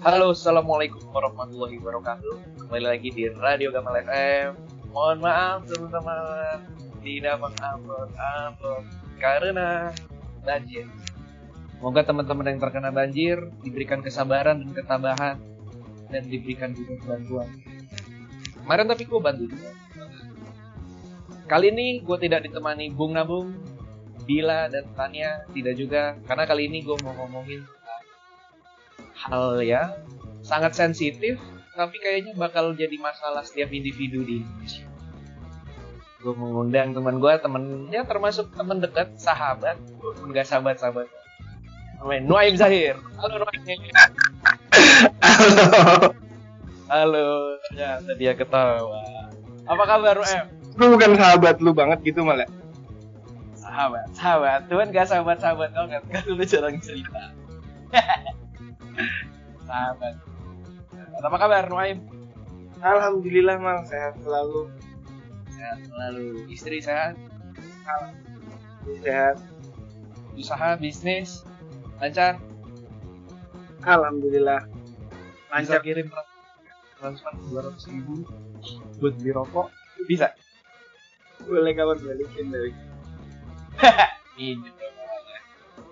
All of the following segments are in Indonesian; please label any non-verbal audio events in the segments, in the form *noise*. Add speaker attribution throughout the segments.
Speaker 1: Halo, assalamualaikum warahmatullahi wabarakatuh. Kembali lagi di Radio Gamal FM. Mohon maaf teman-teman, tidak mengupload-upload karena banjir. Semoga teman-teman yang terkena banjir diberikan kesabaran dan ketabahan dan diberikan juga bantuan. Kemarin tapi gue bantu juga. Kali ini gue tidak ditemani Bung Nabung, Bila dan Tania tidak juga karena kali ini gue mau ngomongin hal yang sangat sensitif tapi kayaknya bakal jadi masalah setiap individu di Indonesia. Gue mengundang teman gue, temennya termasuk teman dekat, sahabat, walaupun gak sahabat-sahabat. Namanya Nuaim Zahir. Halo Nuaim.
Speaker 2: Halo.
Speaker 1: Halo. Ya, dia ketawa. Apa kabar Nuaim?
Speaker 2: Lu bukan sahabat lu banget gitu malah.
Speaker 1: Sahabat, sahabat. Tuhan gak sahabat-sahabat banget. Kan lu jarang cerita. *laughs* sahabat. Apa kabar Nuaim?
Speaker 2: Alhamdulillah mang sehat selalu.
Speaker 1: Sehat selalu. Istri sehat?
Speaker 2: Sehat.
Speaker 1: Usaha, bisnis, lancar?
Speaker 2: Alhamdulillah.
Speaker 1: Bisa
Speaker 2: Lancar.
Speaker 1: kirim transfer 200 ribu buat beli rokok? Bisa?
Speaker 2: Boleh kabar balikin dari.
Speaker 1: Minjem *laughs* dong.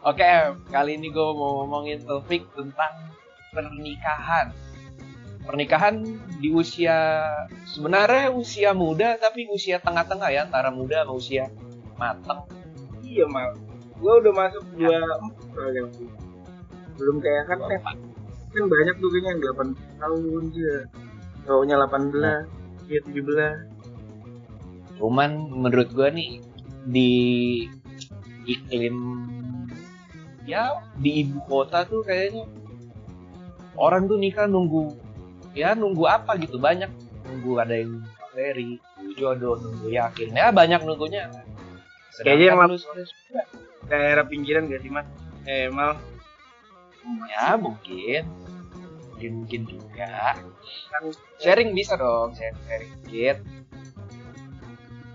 Speaker 1: Oke, kali ini gue mau ngomongin topik tentang pernikahan. Pernikahan di usia sebenarnya usia muda tapi usia tengah-tengah ya antara muda sama usia matang.
Speaker 2: Iya mal. Gua udah masuk dua empat Belum kayak kan kan, kan banyak tuh kayaknya yang 8 tahun juga. Cowoknya 18, dia 17.
Speaker 1: Cuman menurut gue nih di iklim ya di ibu kota tuh kayaknya orang tuh nikah nunggu ya nunggu apa gitu banyak nunggu ada yang materi nunggu jodoh nunggu yakin ya banyak nunggunya.
Speaker 2: Kayaknya yang
Speaker 1: Sedangkan lu sudah
Speaker 2: Daerah pinggiran gak sih mas? Eh mal.
Speaker 1: ya mungkin. Mungkin mungkin juga.
Speaker 2: Kan
Speaker 1: sharing bisa dong sharing sharing dikit.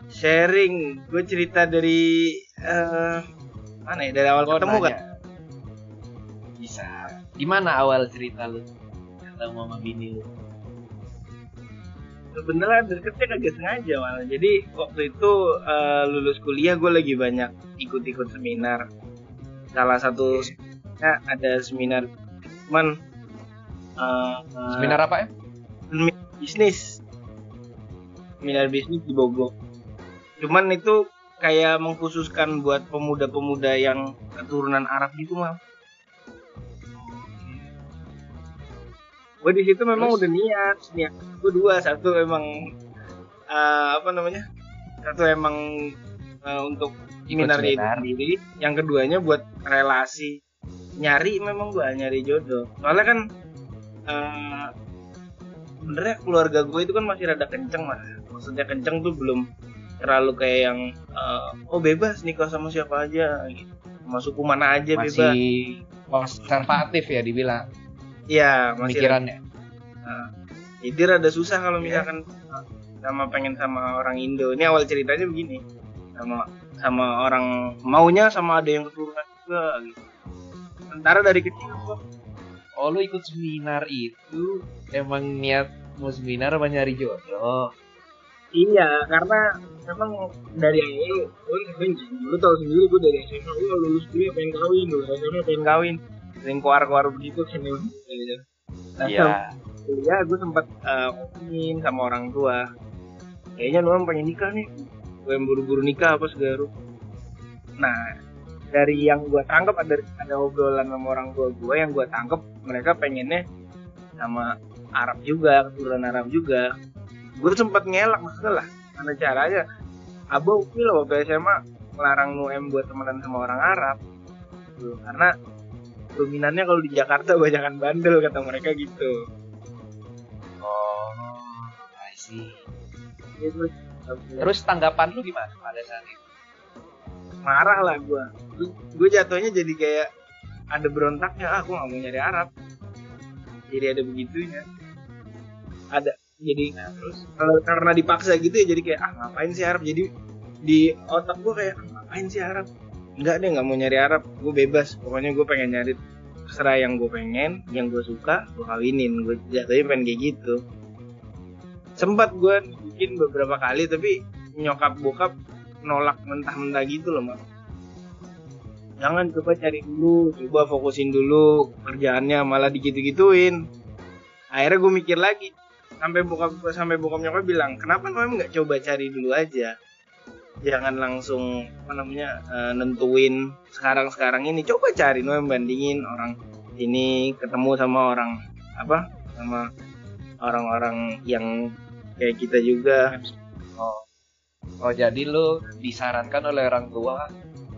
Speaker 2: Sharing. Gue cerita dari eh mana ya? Dari awal
Speaker 1: Gua
Speaker 2: ketemu kan?
Speaker 1: nanya. bisa gimana awal cerita lu? Ketemu sama bini lu?
Speaker 2: Sebenarnya deketnya kagak sengaja malah jadi waktu itu eh, lulus kuliah gue lagi banyak ikut-ikut seminar. Salah satu ya, ada seminar cuman eh,
Speaker 1: seminar apa ya
Speaker 2: seminar bisnis. Seminar bisnis di Bogor. Cuman itu kayak mengkhususkan buat pemuda-pemuda yang keturunan Arab gitu mal gue di situ memang
Speaker 1: Terus?
Speaker 2: udah niat niat gue dua. Satu emang eh, apa namanya? Satu emang eh, untuk itu
Speaker 1: seminar.
Speaker 2: sendiri yang keduanya buat relasi. Nyari memang gue nyari jodoh. Soalnya kan eh sebenarnya keluarga gue itu kan masih rada kenceng mas. Maksudnya kenceng tuh belum terlalu kayak yang eh, oh bebas nikah sama siapa aja gitu. Sama suku mana aja bebas.
Speaker 1: masih konservatif ya dibilang
Speaker 2: iya masih
Speaker 1: pemikirannya.
Speaker 2: Nah, jadi rada susah kalau misalkan sama pengen sama orang Indo. Ini awal ceritanya begini. Sama sama orang maunya sama ada yang keturunan juga gitu. Sementara dari kecil gua
Speaker 1: oh lu ikut seminar itu emang niat mau seminar apa nyari jodoh?
Speaker 2: Iya karena memang dari awal gue sering lu tau sendiri gue dari SMA gue lulus kuliah pengen kawin lulus SMA pengen kawin sering keluar-keluar begitu sini. Gitu. Nah,
Speaker 1: iya.
Speaker 2: kuliah gue sempat ngomongin sama orang tua. Kayaknya lu pengen nikah nih. Gue yang buru-buru nikah apa segala rupa. nah dari yang gue tangkap ada ada obrolan sama orang tua gue yang gue tangkap mereka pengennya sama Arab juga keturunan Arab juga. Gue sempat ngelak maksudnya lah mana caranya? Abah oke lah waktu SMA melarang Nuem buat temenan sama orang Arab. Tuh, karena dominannya kalau di Jakarta banyakan bandel kata mereka gitu.
Speaker 1: Oh I see.
Speaker 2: Terus?
Speaker 1: Terus tanggapan lu gimana pada saat itu?
Speaker 2: Marah lah gue gue jatuhnya jadi kayak ada berontaknya ah gue gak mau nyari Arab. Jadi ada begitunya. Ada jadi terus? kalau karena dipaksa gitu ya jadi kayak ah ngapain sih Arab? Jadi di otak gue kayak "Ah, ngapain sih Arab enggak deh nggak mau nyari Arab. Gue bebas. Pokoknya gue pengen nyari terserah yang gue pengen yang gue suka gue kawinin. Gue jatuhnya pengen kayak gitu. Sempat gue bikin beberapa kali tapi nyokap bokap nolak mentah-mentah gitu loh mak jangan coba cari dulu. Coba fokusin dulu kerjaannya malah digitu-gituin akhirnya gue mikir lagi. Sampai bokap sampai bokap nyokap bilang kenapa kamu nggak coba cari dulu aja jangan langsung apa namanya uh, nentuin sekarang sekarang ini. Coba cari no bandingin orang ini ketemu sama orang apa sama orang-orang yang kayak kita juga.
Speaker 1: Oh. Oh jadi lu disarankan oleh orang tua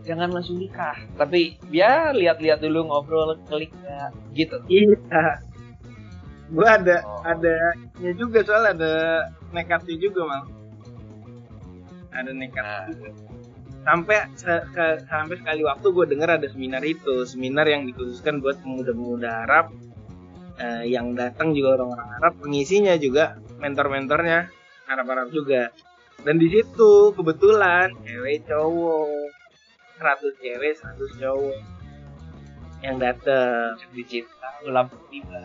Speaker 1: jangan langsung nikah. Tapi ya lihat-lihat dulu ngobrol klik ya gitu.
Speaker 2: Iya. Gua ada oh. ada ya juga soal ada nekatnya juga mal ada nekat nah. sampai se ke, sampai sekali waktu gue dengar ada seminar itu. Seminar yang dikhususkan buat pemuda-pemuda Arab eh, yang datang juga orang-orang Arab pengisinya juga mentor-mentornya Arab-Arab juga. Dan di situ kebetulan cewek cowok. 100 cewek 100 cowok yang datang
Speaker 1: dicinta ulang tiba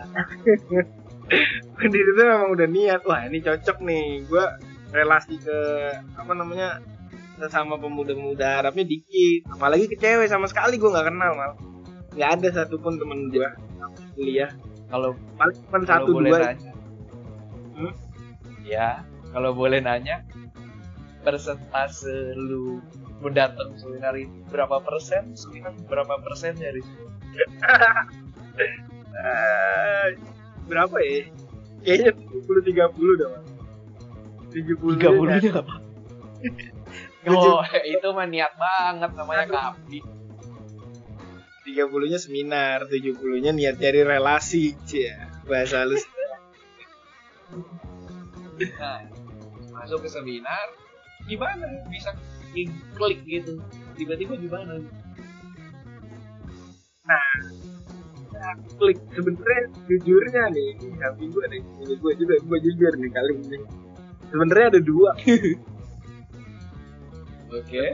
Speaker 1: *laughs*
Speaker 2: di situ memang udah niat wah ini cocok nih. Gue relasi ke apa namanya sama pemuda-pemuda Arabnya dikit. Apalagi ke cewek sama sekali gue nggak kenal mal. Nggak ada satupun temen gue kuliah.
Speaker 1: Kalau
Speaker 2: paling cuma satu boleh dua.
Speaker 1: nanya. Hmm? ya kalau boleh nanya persentase lu mendatang seminar ini berapa persen? Seminar berapa persen dari
Speaker 2: uh, *laughs* eh, berapa ya? Kayaknya 70 30
Speaker 1: dong tiga 30 nya apa? *laughs* Oh, itu mah niat banget namanya kapi.
Speaker 2: tiga puluhnya seminar, tujuh puluhnya niat nyari relasi, cie. Bahasa halus.
Speaker 1: Nah, masuk ke seminar, gimana bisa klik gitu? Tiba-tiba gimana?
Speaker 2: Nah, nah, klik sebenarnya jujurnya nih, tapi gue nih, ini gue juga gue jujur nih kali ini sebenarnya ada dua.
Speaker 1: Oke. Okay.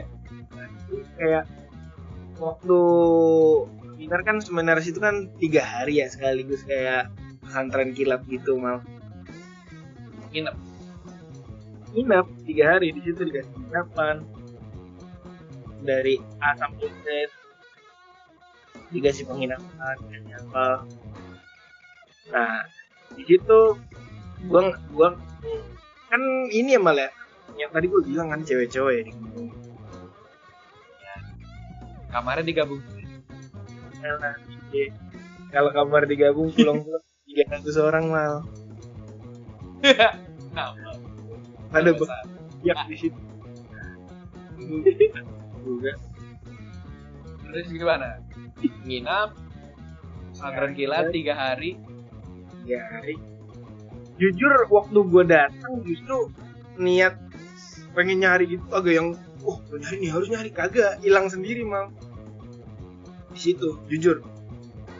Speaker 2: kayak waktu seminar kan seminar itu kan tiga hari ya sekaligus kayak pesantren kilat gitu mal.
Speaker 1: Nginep.
Speaker 2: Nginep tiga hari di situ dikasih penginapan dari A sampai Z. Dikasih penginapan dikasih apa. Nah di situ gua gua kan ini ya malah ya. yang tadi gue bilang kan cewek-cewek ya
Speaker 1: kamarnya digabung.
Speaker 2: Nah, iya. kalau kamar digabung pulang-pulang *laughs* tiga ratus orang mal. *laughs* Ada ya di situ.
Speaker 1: Juga. Terus gimana? Nginap pesantren kilat tiga hari.
Speaker 2: Tiga hari jujur waktu gue datang justru niat pengen nyari gitu agak yang oh nyari nih harus nyari kagak. Hilang sendiri mal di situ jujur.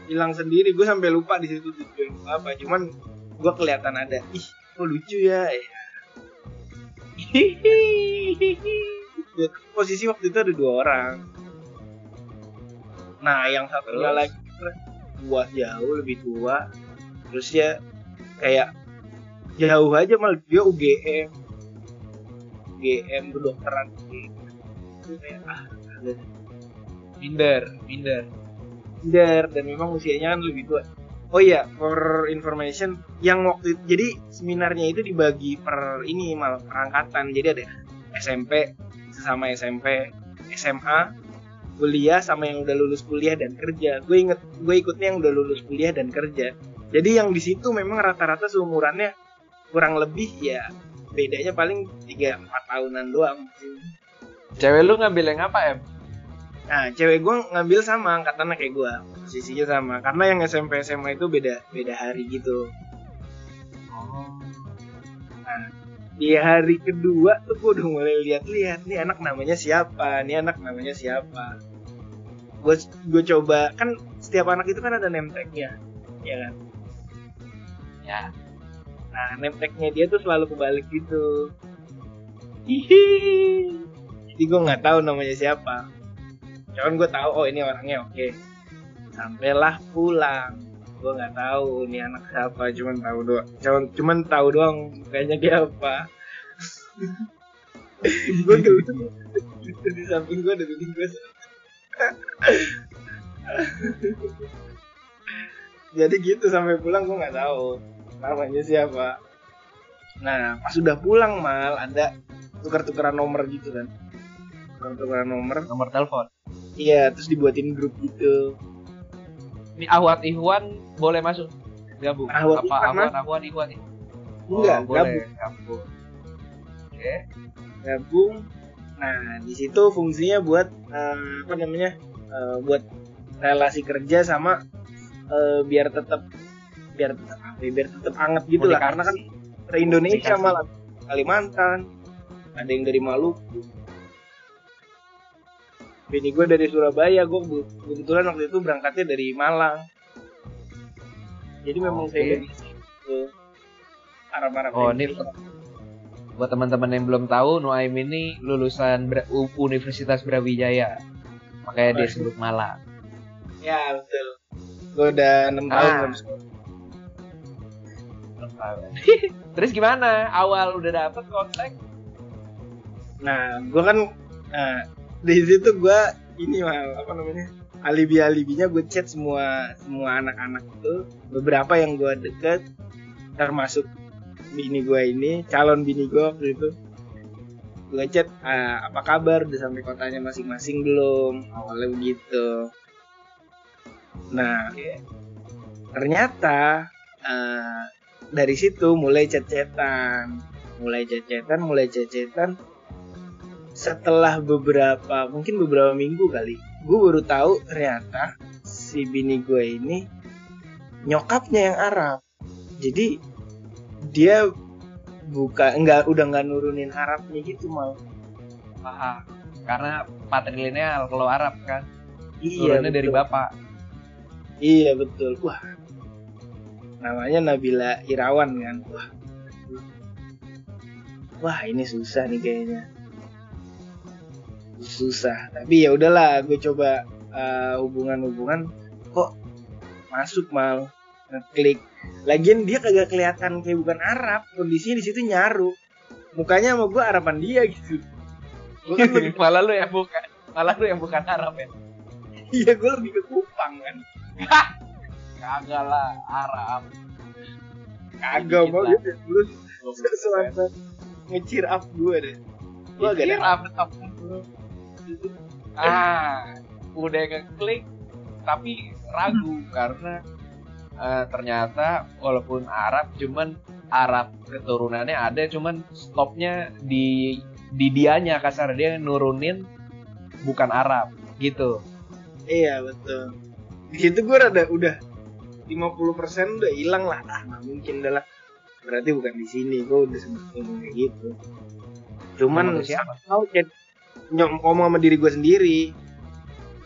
Speaker 2: Hilang sendiri. Gue sampai lupa di situ tujuan apa. Cuman gue kelihatan ada ih kok lucu ya? Ya. Posisi waktu itu ada dua orang. Nah yang satunya lagi buat jauh lebih tua. Terus ya kayak jauh aja malah dia UGM UGM kedokteran. Kayak ah
Speaker 1: minder minder.
Speaker 2: Minder dan memang usianya kan lebih tua. Oh iya for information yang waktu itu, jadi seminarnya itu dibagi per ini mal perangkatan. Jadi ada SMP sesama SMP SMA kuliah sama yang udah lulus kuliah dan kerja. Gue inget gue ikutnya yang udah lulus kuliah dan kerja. Jadi yang di situ memang rata-rata seumurannya kurang lebih ya bedanya paling 3 4 tahunan doang.
Speaker 1: Cewek lu ngambil yang apa, Em?
Speaker 2: Nah, cewek gue ngambil sama angkatannya kayak gue, posisinya sama. Karena yang SMP SMA itu beda beda hari gitu. Oh. Nah, di hari kedua tuh gue udah mulai lihat-lihat nih anak namanya siapa, nih anak namanya siapa. Gue gue coba kan setiap anak itu kan ada name tag-nya, ya kan?
Speaker 1: Ya
Speaker 2: nah dia tuh selalu kebalik gitu. Hihi. Jadi gue nggak tahu namanya siapa. Cuman gue tahu oh ini orangnya oke. Okay. sampailah pulang. Gue nggak tahu ini anak siapa cuman tahu doang cuman cuman tahu doang kayaknya dia apa. *laughs* Gue dulu *laughs* di samping gue ada bini gue jadi gitu sampai pulang gue nggak tahu namanya siapa nah pas sudah pulang mal ada tukar-tukaran nomor gitu kan tukar-tukaran nomor
Speaker 1: Nomor telepon.
Speaker 2: iya terus dibuatin grup gitu
Speaker 1: Ini Ahwat Ihwan boleh masuk gabung.
Speaker 2: Ahwat
Speaker 1: Apa
Speaker 2: Ihwan,
Speaker 1: Ahwat. Ahwat Ihwan?
Speaker 2: enggak
Speaker 1: oh,
Speaker 2: gabung
Speaker 1: boleh gabung. Oke.
Speaker 2: gabung nah di situ fungsinya buat eh, apa namanya eh, buat relasi kerja sama eh, biar tetap biar tetap ya, biar tetap hangat gitu lah karena kan se Indonesia
Speaker 1: Komunikasi.
Speaker 2: malah Kalimantan ada yang dari Maluku Bini gue dari Surabaya, gue kebetulan waktu itu berangkatnya dari Malang. Jadi memang saya dari situ. Arab-Arab
Speaker 1: Oh, ini buat teman-teman yang belum tahu, Nuaim ini lulusan Universitas Brawijaya. Makanya dia sebut Malang.
Speaker 2: Ya betul. Gue udah enam tahun
Speaker 1: Ah. Terus gimana? Awal udah dapet kontak?
Speaker 2: Nah, gue kan nah, di situ gue ini mal apa namanya? Alibi alibinya gue chat semua semua anak-anak itu. Beberapa yang gue deket termasuk bini gue ini calon bini gue waktu itu. Gue chat "Ah, apa kabar? Udah sampai kotanya masing-masing belum? Awalnya begitu. Nah ternyata eh, dari situ mulai chat-chatan mulai chat-chatan mulai chat-chatan setelah beberapa mungkin beberapa minggu kali gue baru tahu ternyata si bini gue ini nyokapnya yang Arab jadi dia buka enggak udah nggak nurunin Arabnya gitu mal
Speaker 1: Paham. Karena patrilineal kalau Arab kan.
Speaker 2: iya
Speaker 1: Turunnya dari bapak.
Speaker 2: iya betul wah namanya Nabila Irawan kan. Wah wah ini susah nih kayaknya. Susah tapi ya udahlah gue coba eh, hubungan-hubungan. Kok masuk mal? Ngeklik. Lagian dia kagak kelihatan kayak bukan Arab. Kondisinya di situ nyaru. Mukanya sama gue Araban dia gitu. Gue kan lebih *laughs*
Speaker 1: malah lu yang bukan. Malah lu yang bukan Arab ya.
Speaker 2: iya gue lebih ke Kupang kan
Speaker 1: Kagak lah Arab.
Speaker 2: kagak mau gitu terus sesuatu ngecir up gue deh. Gue agak
Speaker 1: Dikit
Speaker 2: ada
Speaker 1: Arab. Ah, udah ngeklik tapi ragu karena eh, ternyata walaupun Arab cuman Arab keturunannya ada cuman stopnya di di dianya kasar. Dia nurunin bukan Arab gitu.
Speaker 2: iya betul. Di situ gue rada udah 50% udah hilang lah. Ah nggak mungkin dah lah. Berarti bukan di sini. Gue udah sempet ngomong kayak gitu. Cuman
Speaker 1: siapa?
Speaker 2: tahu chat nyom ngomong sama diri gue sendiri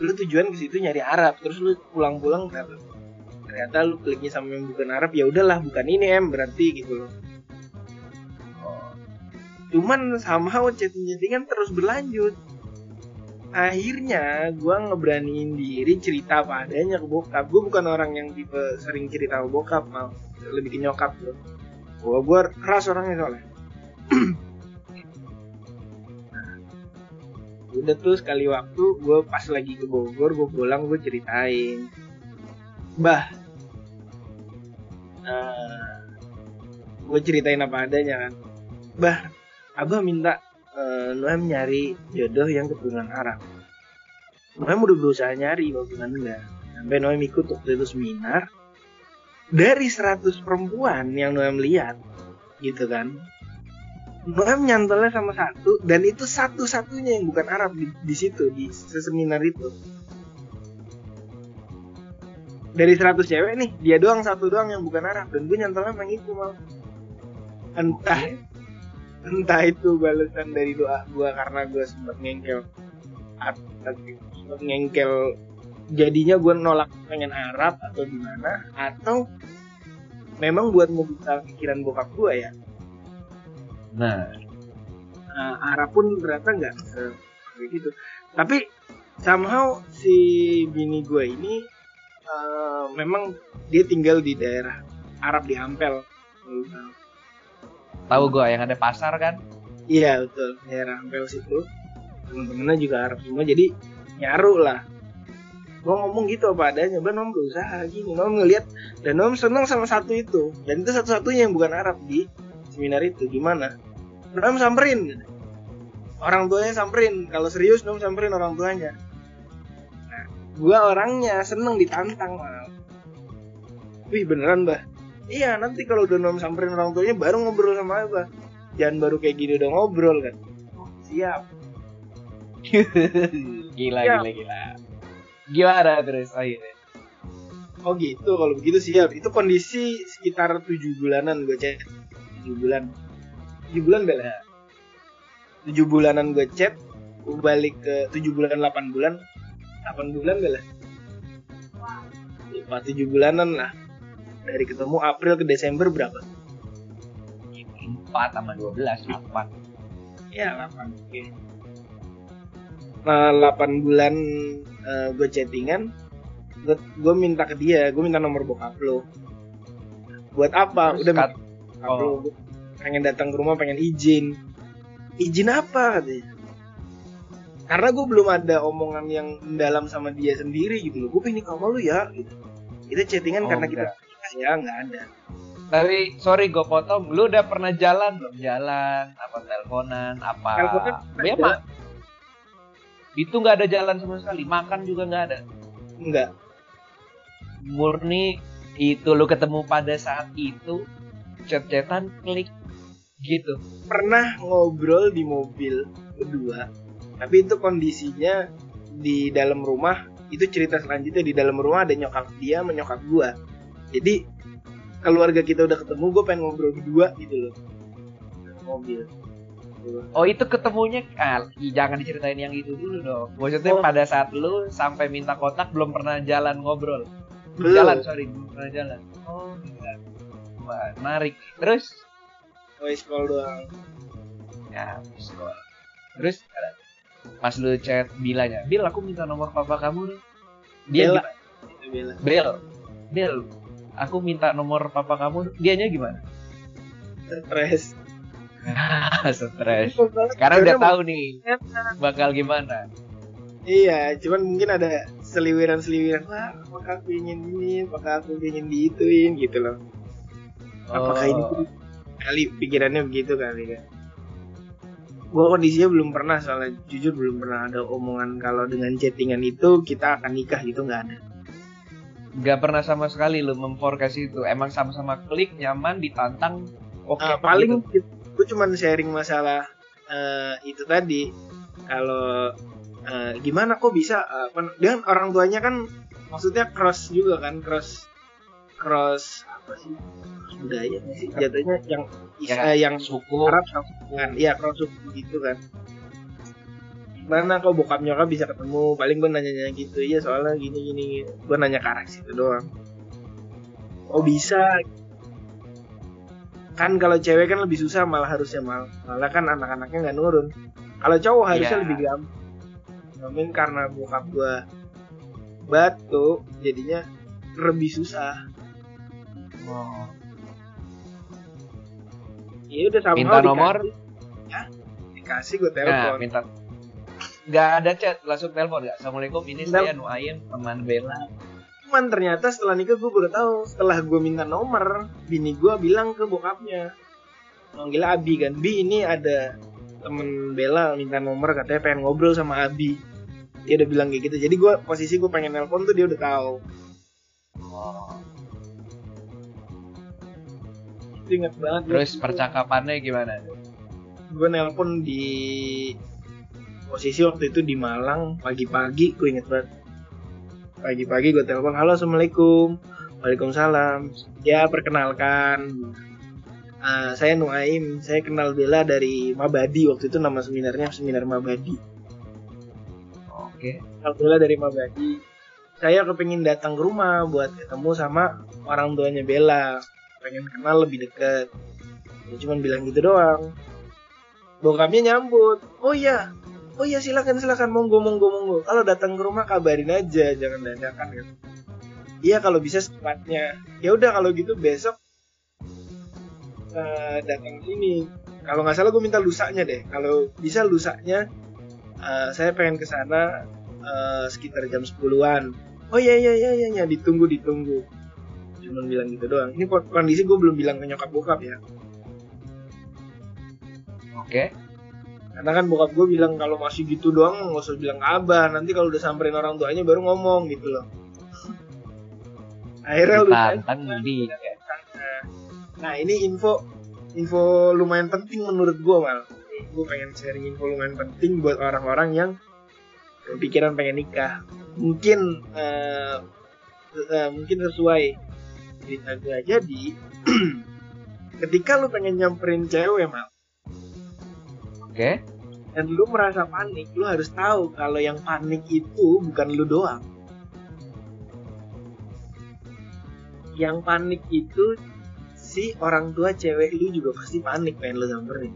Speaker 2: lu tujuan ke situ nyari Arab. Terus lu pulang-pulang ternyata ternyata lu kliknya sama yang bukan Arab ya udahlah bukan ini em berarti gitu loh. Cuman somehow chatting-chattingan terus berlanjut akhirnya gue ngeberaniin diri cerita apa adanya ke bokap. Gue bukan orang yang tipe sering cerita ke bokap mal. Lebih ke nyokap gue gue gue keras orangnya soalnya. *clears throat* Udah tuh sekali waktu gue pas lagi ke Bogor gue pulang gue ceritain. Bah. Gue ceritain apa adanya kan. Bah abah minta eh, Noem nyari jodoh yang keturunan Arab Noem udah berusaha nyari waktu enggak? Sampai Noem ikut waktu itu seminar. Dari 100 perempuan yang Noem lihat gitu kan Noem nyantolnya sama satu dan itu satu-satunya yang bukan Arab di, di situ di seminar itu. Dari 100 cewek nih dia doang satu doang yang bukan Arab dan gue nyantolnya emang itu mal. Entah entah itu balasan dari doa gue karena gue sempat ngengkel atau sempat ngengkel jadinya gue nolak pengen Arab atau gimana atau memang buat ngebuka pikiran bokap gue ya?
Speaker 1: Nah,
Speaker 2: uh, Arab pun ternyata nggak gitu tapi somehow si bini gue ini eh, memang dia tinggal di daerah Arab di Ampel. Lu tahu.
Speaker 1: Gua yang ada pasar kan?
Speaker 2: iya betul. Daerah Ampel situ temen-temennya juga Arab semua jadi nyaru lah. Gua ngomong gitu apa adanya ban om berusaha gini. Om ngelihat dan om seneng sama satu itu. Dan itu satu-satunya yang bukan Arab di seminar itu. Gimana? Om samperin. Orang tuanya samperin. Kalau serius Om samperin orang tuanya. Nah gua orangnya seneng ditantang mal wih beneran bah iya nanti kalau udah Om samperin orang tuanya baru ngobrol sama abah jangan baru kayak gini udah ngobrol kan siap *laughs*
Speaker 1: gila,
Speaker 2: Ya.
Speaker 1: gila, gila. Gimana terus akhirnya?
Speaker 2: Oh gitu, kalau begitu siap. Itu kondisi sekitar tujuh bulanan gue chat. Tujuh bulan. Tujuh bulan bela. Tujuh bulanan gue chat. Gue balik ke tujuh bulan, delapan bulan. Delapan bulan bela. Lima tujuh bulanan lah. Dari ketemu April ke Desember berapa?
Speaker 1: 4 sama 12, 8.
Speaker 2: Ya, 8. Oke. Nah, 8 bulan gue chattingan, gue minta ke dia, gue minta nomor bokap lo. Buat apa?
Speaker 1: Terus
Speaker 2: Udah minta bokap lo, pengen datang ke rumah, pengen izin. Izin apa katanya? Karena gue belum ada omongan yang mendalam sama dia sendiri gitu loh. Gue pengen nikah sama lu ya. Gitu. Kita chattingan
Speaker 1: Oh,
Speaker 2: karena kita
Speaker 1: enggak.
Speaker 2: Ya nggak ada.
Speaker 1: Tapi sorry gue potong, lu udah pernah jalan belum? Jalan, apa teleponan, apa?
Speaker 2: Teleponan
Speaker 1: Ya. Mak. Itu nggak ada jalan sama sekali, makan juga nggak ada.
Speaker 2: Enggak.
Speaker 1: Murni itu lu ketemu pada saat itu, chat-chatan, klik gitu.
Speaker 2: pernah ngobrol di mobil berdua tapi itu kondisinya di dalam rumah itu cerita selanjutnya di dalam rumah ada nyokap dia sama nyokap gua jadi keluarga kita udah ketemu gue pengen ngobrol berdua gitu loh mobil
Speaker 1: Oh itu ketemunya, ah, jangan diceritain yang itu dulu dong. Maksudnya
Speaker 2: Oh.
Speaker 1: pada saat lu sampai minta kotak belum pernah jalan ngobrol.
Speaker 2: Belum.
Speaker 1: Jalan, sorry, belum pernah jalan. Oh, iya. Wah, menarik. Terus,
Speaker 2: voice call doang
Speaker 1: ya, sekolah. Terus, pas lu chat Bilanya, Bil, aku minta nomor papa kamu dong. Dia
Speaker 2: Bella. Itu Bella.
Speaker 1: Bel, Bel, aku minta nomor papa kamu. Dianya gimana?
Speaker 2: stres *laughs*
Speaker 1: Stres. Sekarang udah tahu nih bakal gimana.
Speaker 2: iya cuman mungkin ada seliwiran seliwiran wah apakah aku ingin ini apakah aku ingin diituin gitu loh apakah ini
Speaker 1: Oh.
Speaker 2: kali pikirannya begitu kali kan gue kondisinya belum pernah soalnya jujur belum pernah ada omongan kalau dengan chattingan itu kita akan nikah gitu nggak ada
Speaker 1: Gak pernah sama sekali lu memforecast itu. Emang sama-sama klik, nyaman, ditantang, oke.
Speaker 2: Ah, paling
Speaker 1: gitu.
Speaker 2: gue cuman sharing masalah eh, itu tadi kalau eh, gimana kok bisa eh, dia kan orang tuanya kan maksudnya cross juga kan cross cross apa sih budaya nggak sih jatuhnya yang
Speaker 1: Ya,
Speaker 2: eh, yang
Speaker 1: suku.
Speaker 2: Arab sama kan iya cross suku gitu kan gimana kok bokap nyokap bisa ketemu? Paling gue nanya-nanya gitu. Iya soalnya gini gini gue nanya ke arah situ doang. Oh bisa. Kan kalau cewek kan lebih susah malah harusnya mal. Malah kan anak-anaknya nggak nurun. Kalau cowok harusnya
Speaker 1: Iya.
Speaker 2: lebih gampang mungkin karena bokap gue batu jadinya lebih susah.
Speaker 1: Oh.
Speaker 2: ya udah sama
Speaker 1: Minta nomor,
Speaker 2: ya dikasih gue
Speaker 1: nah,
Speaker 2: telepon.
Speaker 1: minta. Gak ada chat, langsung telepon gak? Assalamualaikum, ini
Speaker 2: Nggak.
Speaker 1: saya Nuaim, teman Bella.
Speaker 2: cuman ternyata setelah nikah gue baru tahu setelah gue minta nomor bini gue bilang ke bokapnya manggil Abi kan Bi ini ada temen Bella minta nomor katanya pengen ngobrol sama Abi dia udah bilang kayak gitu jadi gue posisi gue pengen nelpon tuh dia udah tahu
Speaker 1: Oh.
Speaker 2: itu inget banget
Speaker 1: Terus percakapannya gimana?
Speaker 2: gue nelpon di posisi waktu itu di Malang pagi-pagi gue inget banget. Pagi-pagi gue telepon halo assalamualaikum. Waalaikumsalam. Ya perkenalkan. Ah, saya Nuaim saya kenal Bella dari Mabadi. Waktu itu nama seminarnya seminar Mabadi.
Speaker 1: Oke.
Speaker 2: kenal Bella dari Mabadi. Saya kepingin datang ke rumah buat ketemu sama orang tuanya Bella. Pengen kenal lebih dekat. Ya, cuman bilang gitu doang. Bokapnya nyambut. Oh iya oh iya silakan silakan. Monggo monggo monggo. Kalau datang ke rumah kabarin aja jangan dadakan kan iya kalau bisa secepatnya ya udah kalau gitu besok uh, datang sini. Kalau nggak salah gue minta lusanya deh. Kalau bisa lusanya uh, saya pengen ke sana uh, sekitar jam 10-an oh iya iya iya iya ya, ditunggu ditunggu. Cuma bilang gitu doang. Ini kondisi gue belum bilang ke nyokap bokap ya.
Speaker 1: Oke. okay.
Speaker 2: Karena kan bokap gue bilang kalau masih gitu doang nggak usah bilang abah. Nanti kalau udah samperin orang tuanya baru ngomong gitu loh. Akhirnya lu di. nah ini info info lumayan penting menurut gue mal. Gue pengen sharing info lumayan penting buat orang-orang yang kepikiran pengen nikah. Mungkin uh, uh, mungkin sesuai cerita gue jadi *clears throat* ketika lu pengen nyamperin cewek mal
Speaker 1: okay.
Speaker 2: dan lu merasa panik lu harus tahu kalau yang panik itu bukan lu doang. Yang panik itu si orang tua cewek lu juga pasti panik pengen lu samperin.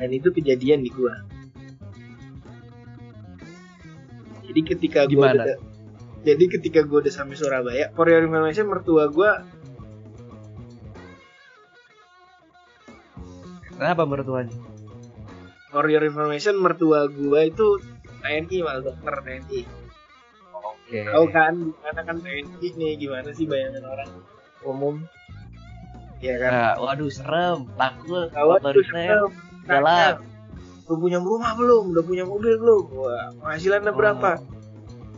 Speaker 2: Dan itu kejadian di gua. Jadi ketika gua udah, jadi ketika gua udah sampai Surabaya for your information mertua gua
Speaker 1: kenapa mertuanya
Speaker 2: for your information mertua gua itu TNI mal dokter TNI oke. Okay. tahu kan gimana kan TNI nih gimana sih bayangan orang? Umum.
Speaker 1: Ya kan? Nah, waduh serem. Takut.
Speaker 2: Waduh serem. jalan. Udah punya rumah belum? Udah punya mobil belum? Wah penghasilannya oh. berapa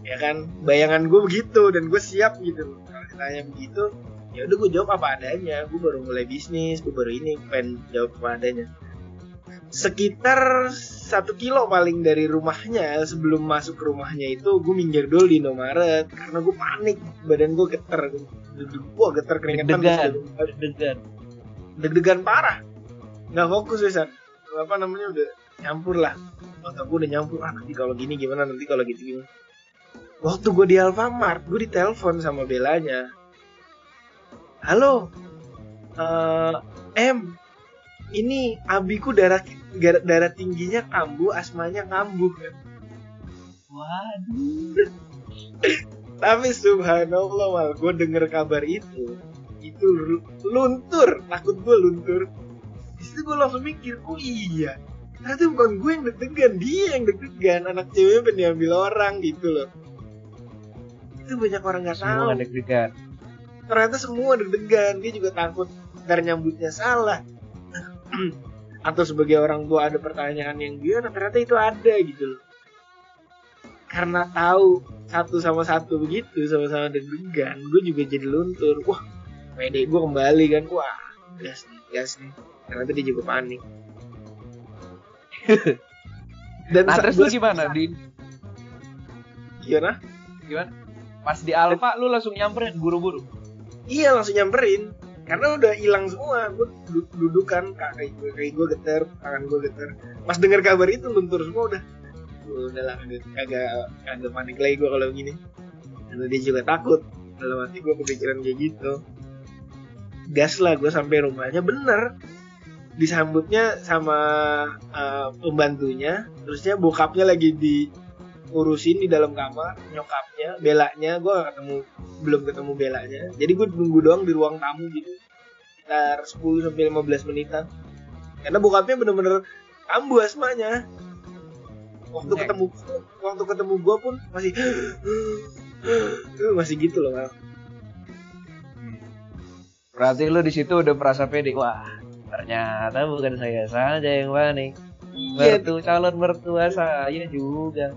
Speaker 2: ya kan? Bayangan gue begitu dan gue siap gitu. Kalau ditanya begitu ya udah gue jawab apa adanya. Gue baru mulai bisnis gue baru ini pengen jawab apa adanya sekitar satu kilo paling dari rumahnya. Sebelum masuk ke rumahnya itu gue minggir dulu di Indomaret. Karena gue panik. Badan gue geter. Gue geter keringetan.
Speaker 1: Deg-degan.
Speaker 2: deg-degan. Parah. Nggak fokus ya apa namanya udah nyampur lah. Otak gue udah nyampur ah nanti kalau gini gimana? Nanti kalau gitu gimana? Waktu gue di Alfamart gue ditelepon sama belanya halo uh, M ini abiku darah darah tingginya kambuh asmanya kambuh kan
Speaker 1: waduh.
Speaker 2: Tapi subhanallah mal gue denger kabar itu itu luntur takut gue luntur. Di situ gue langsung mikir oh iya ternyata bukan gue yang deg-degan dia yang deg-degan anak ceweknya pengen diambil orang gitu loh. Itu banyak orang nggak tahu.
Speaker 1: semua deg-degan.
Speaker 2: Ternyata semua deg-degan dia juga takut ntar nyambutnya salah atau sebagai orang tua ada pertanyaan yang gimana ternyata itu ada gitu loh. Karena tahu satu sama satu begitu sama-sama deg-degan gue juga jadi luntur. Wah pede gue kembali kan. Wah gas nih gas nih. Ternyata dia juga panik. *laughs*
Speaker 1: Dan nah, terus lu gimana di
Speaker 2: gimana?
Speaker 1: Gimana? Pas di Alfa lu langsung nyamperin buru-buru?
Speaker 2: Iya langsung nyamperin karena udah hilang semua gue dudukan kaki gue kaki gue geter tangan gue geter pas dengar kabar itu luntur semua udah. Udah lah kagak kagak panik lagi gue kalau gini. Karena dia juga takut. Dalam hati gue kepikiran kayak gitu. Gas lah gue sampai rumahnya. Bener. Disambutnya sama uh, pembantunya. Terusnya bokapnya lagi di urusin di dalam kamar. Nyokapnya belanya gue ketemu belum ketemu belanya. Jadi gue nunggu doang di ruang tamu gitu. Sekitar 10 sampai 15 menitan. Karena bokapnya bener-bener kambuh asmanya. Waktu ketemu waktu ketemu gue pun masih masih gitu loh kan
Speaker 1: berarti lu di situ udah merasa pede. Wah ternyata bukan saya saja yang panik. Iya. mertu calon mertua saya juga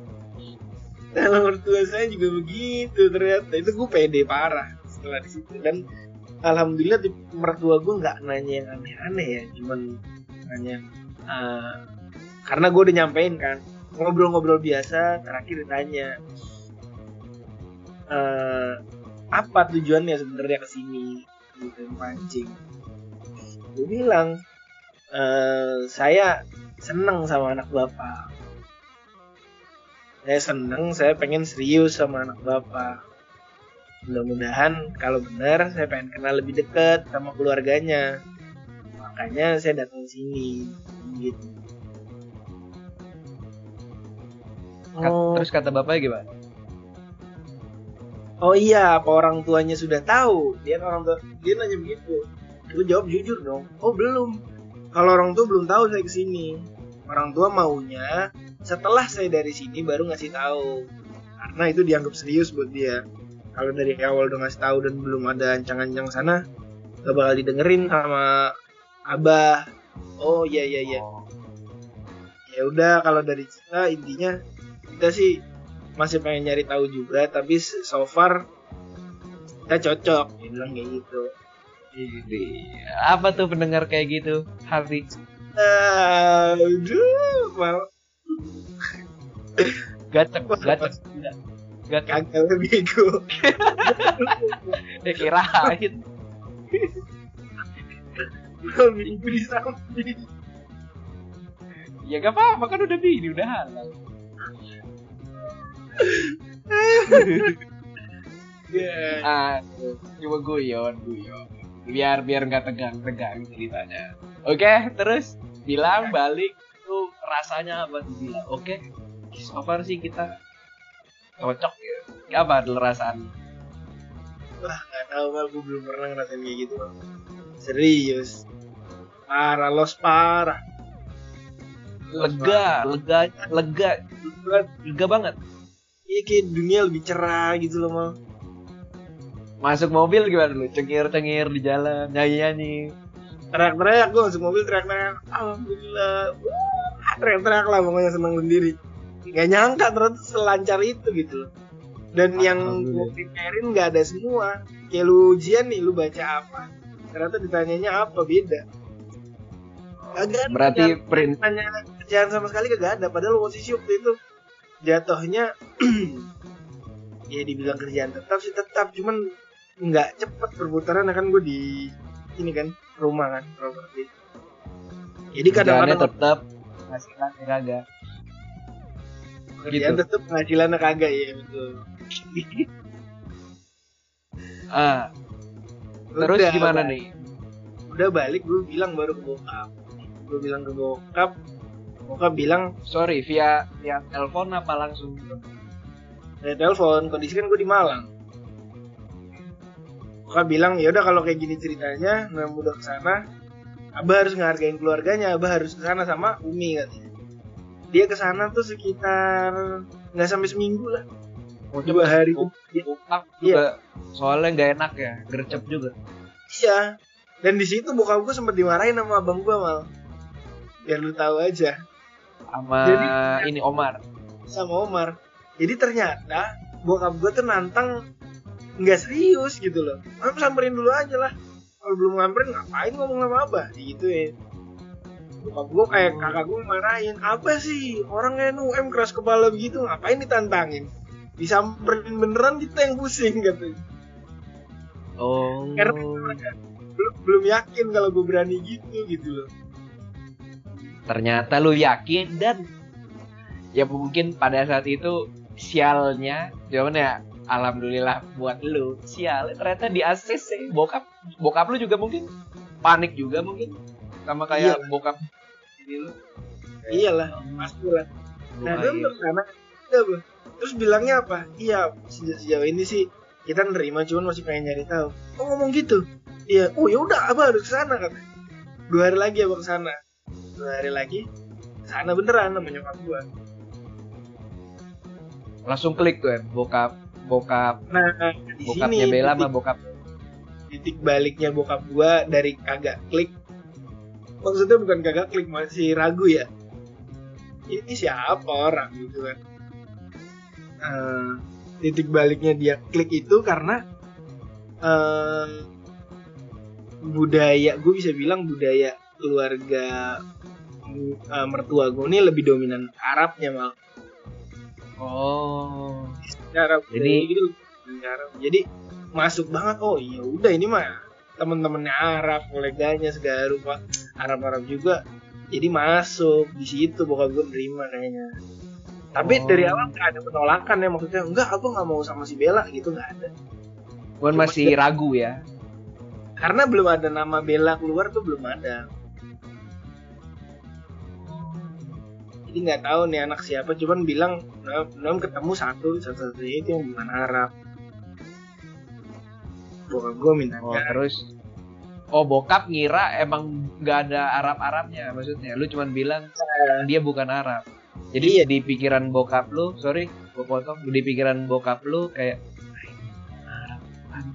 Speaker 2: calon mertua saya juga begitu ternyata. Itu gue pede parah setelah di situ. Dan alhamdulillah di mertua gue nggak nanya yang aneh-aneh ya. Cuman nanya uh, karena gue udah nyampein kan. Ngobrol-ngobrol biasa terakhir ditanya uh, apa tujuannya sebenarnya ke sini gitu mancing. Gue bilang uh, saya seneng sama anak bapak saya seneng saya pengen serius sama anak bapak. Mudah-mudahan kalau benar saya pengen kenal lebih dekat sama keluarganya. Makanya saya datang sini gitu.
Speaker 1: Oh. terus kata bapaknya gimana?
Speaker 2: Oh iya apa orang tuanya sudah tahu? Dia orang tua dia nanya begitu. Gue jawab jujur dong. Oh belum. Kalau orang tua belum tahu saya ke sini orang tua maunya setelah saya dari sini baru ngasih tahu. Karena itu dianggap serius buat dia. Kalau dari awal udah ngasih tahu dan belum ada ancang-ancang sana gak bakal didengerin sama abah. Oh iya iya iya.
Speaker 1: Oh.
Speaker 2: ya udah kalau dari kita intinya kita sih masih pengen nyari tahu juga tapi so far kita cocok. Dia bilang kayak gitu.
Speaker 1: Ini. Apa tuh pendengar kayak gitu, Harvey?
Speaker 2: aduh mal
Speaker 1: Gacek, gacek. Gacek.
Speaker 2: kagak bego *laughs*
Speaker 1: Ya kirain.
Speaker 2: Minggu di samping
Speaker 1: Ya gak apa-apa kan udah bini, udah halal. *laughs* Ah, cuma guyon, guyon. Biar biar nggak tegang-tegang ceritanya. Oke, terus bilang balik tuh rasanya apa tuh bilang? Oke, so far sih kita cocok ya. Apa dulu rasaan?
Speaker 2: wah nggak tahu mal gue belum pernah ngerasain kayak gitu Mal. serius parah los parah
Speaker 1: Lega, lega, lega, lega banget.
Speaker 2: Iya kayak dunia lebih cerah gitu loh mal
Speaker 1: Masuk mobil gimana dulu? Cengir-cengir di jalan, nyanyi-nyanyi.
Speaker 2: teriak-teriak gue masuk mobil teriak-teriak alhamdulillah Wah, teriak-teriak lah pokoknya seneng sendiri nggak nyangka ternyata selancar itu gitu. Loh dan yang gue
Speaker 1: Alhamdulillah.
Speaker 2: pikirin nggak ada semua. Kayak lu ujian nih lu baca apa? Ternyata ditanyanya apa beda. Ada
Speaker 1: Berarti print
Speaker 2: tanya kerjaan sama sekali kagak ada. Padahal posisi waktu itu. Jatuhnya *clears throat* ya dibilang kerjaan tetap sih tetap. Cuman nggak cepet perputaran kan gue di ini kan rumah kan properti. Jadi kadang-kadang
Speaker 1: tetap. penghasilan ya kagak. Gitu.
Speaker 2: tetap penghasilannya kagak ya betul.
Speaker 1: Ah, terus
Speaker 2: Udah,
Speaker 1: gimana
Speaker 2: ba-
Speaker 1: nih?
Speaker 2: udah balik gue bilang baru ke bokap. Gue bilang ke bokap. Bokap bilang
Speaker 1: Sorry, via via telepon apa langsung?
Speaker 2: saya telepon kondisi kan gue di Malang. Bokap bilang ya udah kalau kayak gini ceritanya nggak udah ke sana abah harus ngehargain keluarganya abah harus ke sana sama umi katanya dia ke sana tuh sekitar nggak sampai seminggu lah. Dua hari.
Speaker 1: Bokap
Speaker 2: Iya.
Speaker 1: juga. Soalnya nggak enak ya, gercep juga.
Speaker 2: iya. Dan di situ bokap gue sempat dimarahin sama abang gue mal. Biar lu tahu aja.
Speaker 1: Sama
Speaker 2: Jadi-
Speaker 1: ini Omar.
Speaker 2: sama Omar. Jadi ternyata bokap gue tuh nantang nggak serius gitu loh. Am samperin dulu aja lah. Kalau belum ngamperin ngapain ngomong sama abah? Gitu ya bokap gue kayak kakak gue marahin. Apa sih? Orang NUM keras kepala begitu ngapain ditantangin? Disamperin beneran kita yang pusing gitu
Speaker 1: Oh.
Speaker 2: karena belum, belum yakin kalau gue berani gitu gitu loh.
Speaker 1: Ternyata lu yakin dan ya mungkin pada saat itu sialnya, cuman ya alhamdulillah buat lu sial. Ternyata di ACC bokap bokap lu juga mungkin panik juga mungkin sama kayak bokap ini lu
Speaker 2: iyalah pasti lah nah dia untuk sana udah Bang. terus bilangnya apa? Iya sejauh, sejauh ini sih kita nerima cuman masih pengen nyari tahu. Oh ngomong gitu? Iya. Oh ya udah abah harus ke sana kan dua hari lagi abah ke sana dua hari lagi ke sana beneran sama nyokap gua.
Speaker 1: Langsung klik tuh ya bokap bokap.
Speaker 2: Nah di sini
Speaker 1: bokapnya Bella sama bokap.
Speaker 2: titik baliknya bokap gua dari kagak klik maksudnya bukan kagak klik masih ragu ya? Ini siapa orang gitu kan? Eh, titik baliknya dia klik itu karena eh budaya gue bisa bilang budaya keluarga eh, mertua gue ini lebih dominan Arabnya mal.
Speaker 1: Oh.
Speaker 2: Arab
Speaker 1: Jadi-
Speaker 2: gitu Arab. jadi masuk banget oh iya udah ini mah temen-temennya Arab koleganya segala rupa Arab Arab juga jadi masuk di situ bokap gue nerima kayaknya. Tapi
Speaker 1: Oh.
Speaker 2: dari awal nggak ada penolakan ya maksudnya enggak aku nggak mau sama si Bella gitu nggak ada. Cuma
Speaker 1: masih ragu ya.
Speaker 2: Karena belum ada nama Bella keluar tuh belum ada. Jadi nggak tahu nih anak siapa cuman bilang "Nom- nom ketemu satu satu satunya itu yang bukan Arab bokap gue minta
Speaker 1: Oh, terus Oh, bokap ngira emang nggak ada Arab-Arabnya maksudnya. Lu cuman bilang dia bukan Arab. Jadi
Speaker 2: Iya.
Speaker 1: di pikiran bokap lu, sorry, gua potong. Di pikiran bokap lu kayak "Ah, Arab. kan."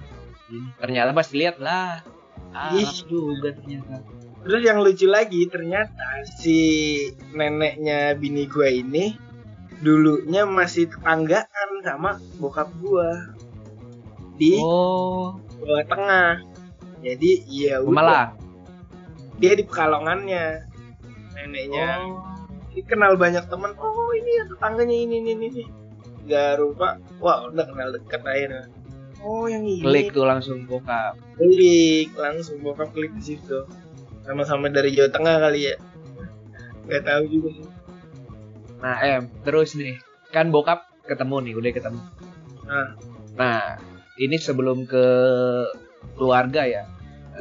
Speaker 1: Ternyata pas lihat lah Arab
Speaker 2: Ih.
Speaker 1: juga ternyata.
Speaker 2: Terus yang lucu lagi ternyata si neneknya bini gue ini dulunya masih tetanggaan sama bokap gue di
Speaker 1: Oh,
Speaker 2: Jawa Tengah. Jadi ya udah
Speaker 1: Malang.
Speaker 2: dia di pekalongannya neneknya.
Speaker 1: Oh.
Speaker 2: Dia kenal banyak teman. Oh ini ya tetangganya ini ini ini. ini. Gak rupa. Wah udah kenal dekat akhirnya. Oh yang ini.
Speaker 1: Klik tuh langsung bokap.
Speaker 2: Klik langsung bokap klik di situ. Sama-sama dari Jawa Tengah kali ya. Gak tahu juga.
Speaker 1: Nah, em, terus nih. Kan bokap ketemu nih, udah ketemu.
Speaker 2: Nah.
Speaker 1: Nah, ini sebelum ke keluarga ya.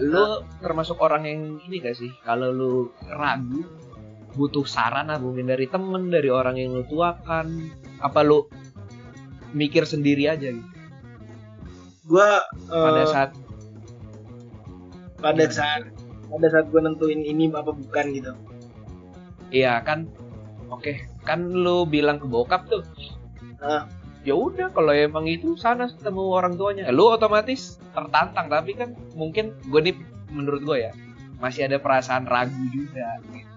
Speaker 1: Lu termasuk orang yang ini gak sih? Kalau lu ragu, butuh saran lah mungkin dari temen, dari orang yang lu tuakan. Apa lu mikir sendiri aja gitu?
Speaker 2: Gua
Speaker 1: Pada
Speaker 2: eh,
Speaker 1: saat
Speaker 2: pada saat pada saat gue nentuin ini apa bukan gitu.
Speaker 1: iya kan, oke, kan lu bilang ke bokap tuh. Ya udah, kalau emang itu sana ketemu orang tuanya, lu otomatis tertantang. Tapi kan mungkin gue nih, menurut gue ya, masih ada perasaan ragu juga. Gitu.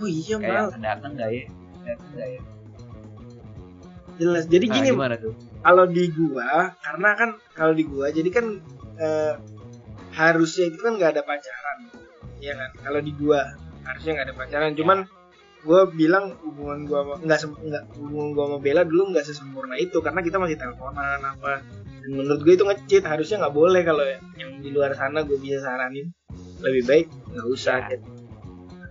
Speaker 2: Oh iya mal,
Speaker 1: Kayak datang gak ya? Datang gak ya?
Speaker 2: jelas. Jadi
Speaker 1: Nah,
Speaker 2: gini
Speaker 1: gimana tuh?
Speaker 2: kalau di gua karena kan kalau di gua jadi kan eh, harusnya itu kan nggak ada pacaran ya kan kalau di gua harusnya nggak ada pacaran cuman gua bilang hubungan sama- nggak nggak hubungan gua sama Bella dulu nggak sesempurna itu karena kita masih teleponan apa. Dan menurut gue itu ngecit harusnya nggak boleh kalau yang di luar sana gue bisa saranin lebih baik nggak usah
Speaker 1: Ya.
Speaker 2: chat.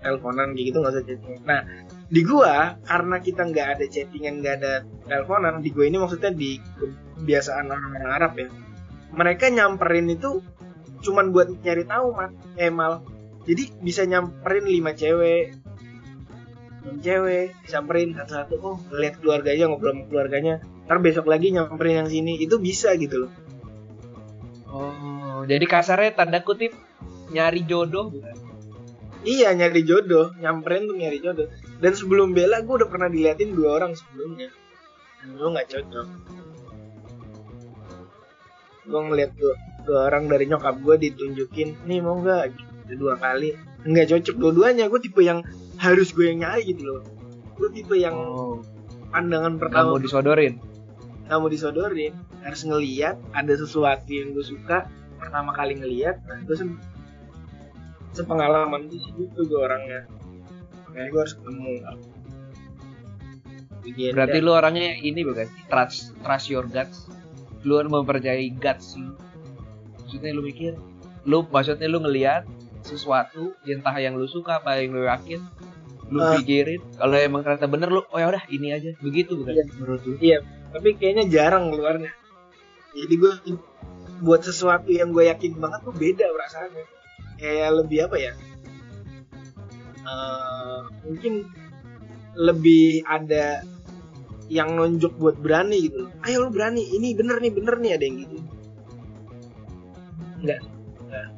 Speaker 2: Teleponan kayak gitu nggak usah chatting. Nah di gua karena kita nggak ada chattingan nggak ada teleponan di gua ini maksudnya di kebiasaan orang-orang Arab ya mereka nyamperin itu cuman buat nyari tahu mat. Emal jadi bisa nyamperin lima cewek cewek samperin satu-satu oh lihat keluarganya ngobrol sama keluarganya. Ntar besok lagi nyamperin yang sini. Itu bisa gitu loh.
Speaker 1: Oh, jadi kasarnya tanda kutip nyari jodoh. Bukan?
Speaker 2: iya nyari jodoh. Nyamperin tuh nyari jodoh. Dan sebelum Bella gue udah pernah diliatin dua orang sebelumnya. Gue nggak cocok. Gue ngeliat dua, dua orang dari nyokap gue ditunjukin nih mau nggak? Gitu, dua kali. Nggak cocok dua-duanya. Gue tipe yang harus gue yang nyari gitu loh gue tipe yang
Speaker 1: Oh,
Speaker 2: pandangan
Speaker 1: kamu
Speaker 2: pertama
Speaker 1: disodorin.
Speaker 2: nggak mau disodorin harus ngeliat ada sesuatu yang gue suka pertama kali ngeliat nah gue sem- sepengalaman gitu gue orangnya makanya gue harus ketemu Begini,
Speaker 1: Berarti
Speaker 2: dan-
Speaker 1: lu orangnya ini bukan? Trust, trust your guts. Lu mempercayai guts lu. Maksudnya lu mikir, lu maksudnya lu ngelihat sesuatu entah yang lu suka apa yang lu yakin lu
Speaker 2: Ah.
Speaker 1: pikirin. Kalau emang ternyata bener lu oh ya udah ini aja. Begitu bukan
Speaker 2: Iya.
Speaker 1: menurut lu.
Speaker 2: Tapi kayaknya jarang keluarnya. Jadi gue buat sesuatu yang gue yakin banget tuh beda perasaannya. Kayak lebih apa ya? Eh, mungkin lebih ada yang nonjok buat berani gitu. Loh ayo lu berani ini bener nih bener nih ada yang gitu. Nggak nggak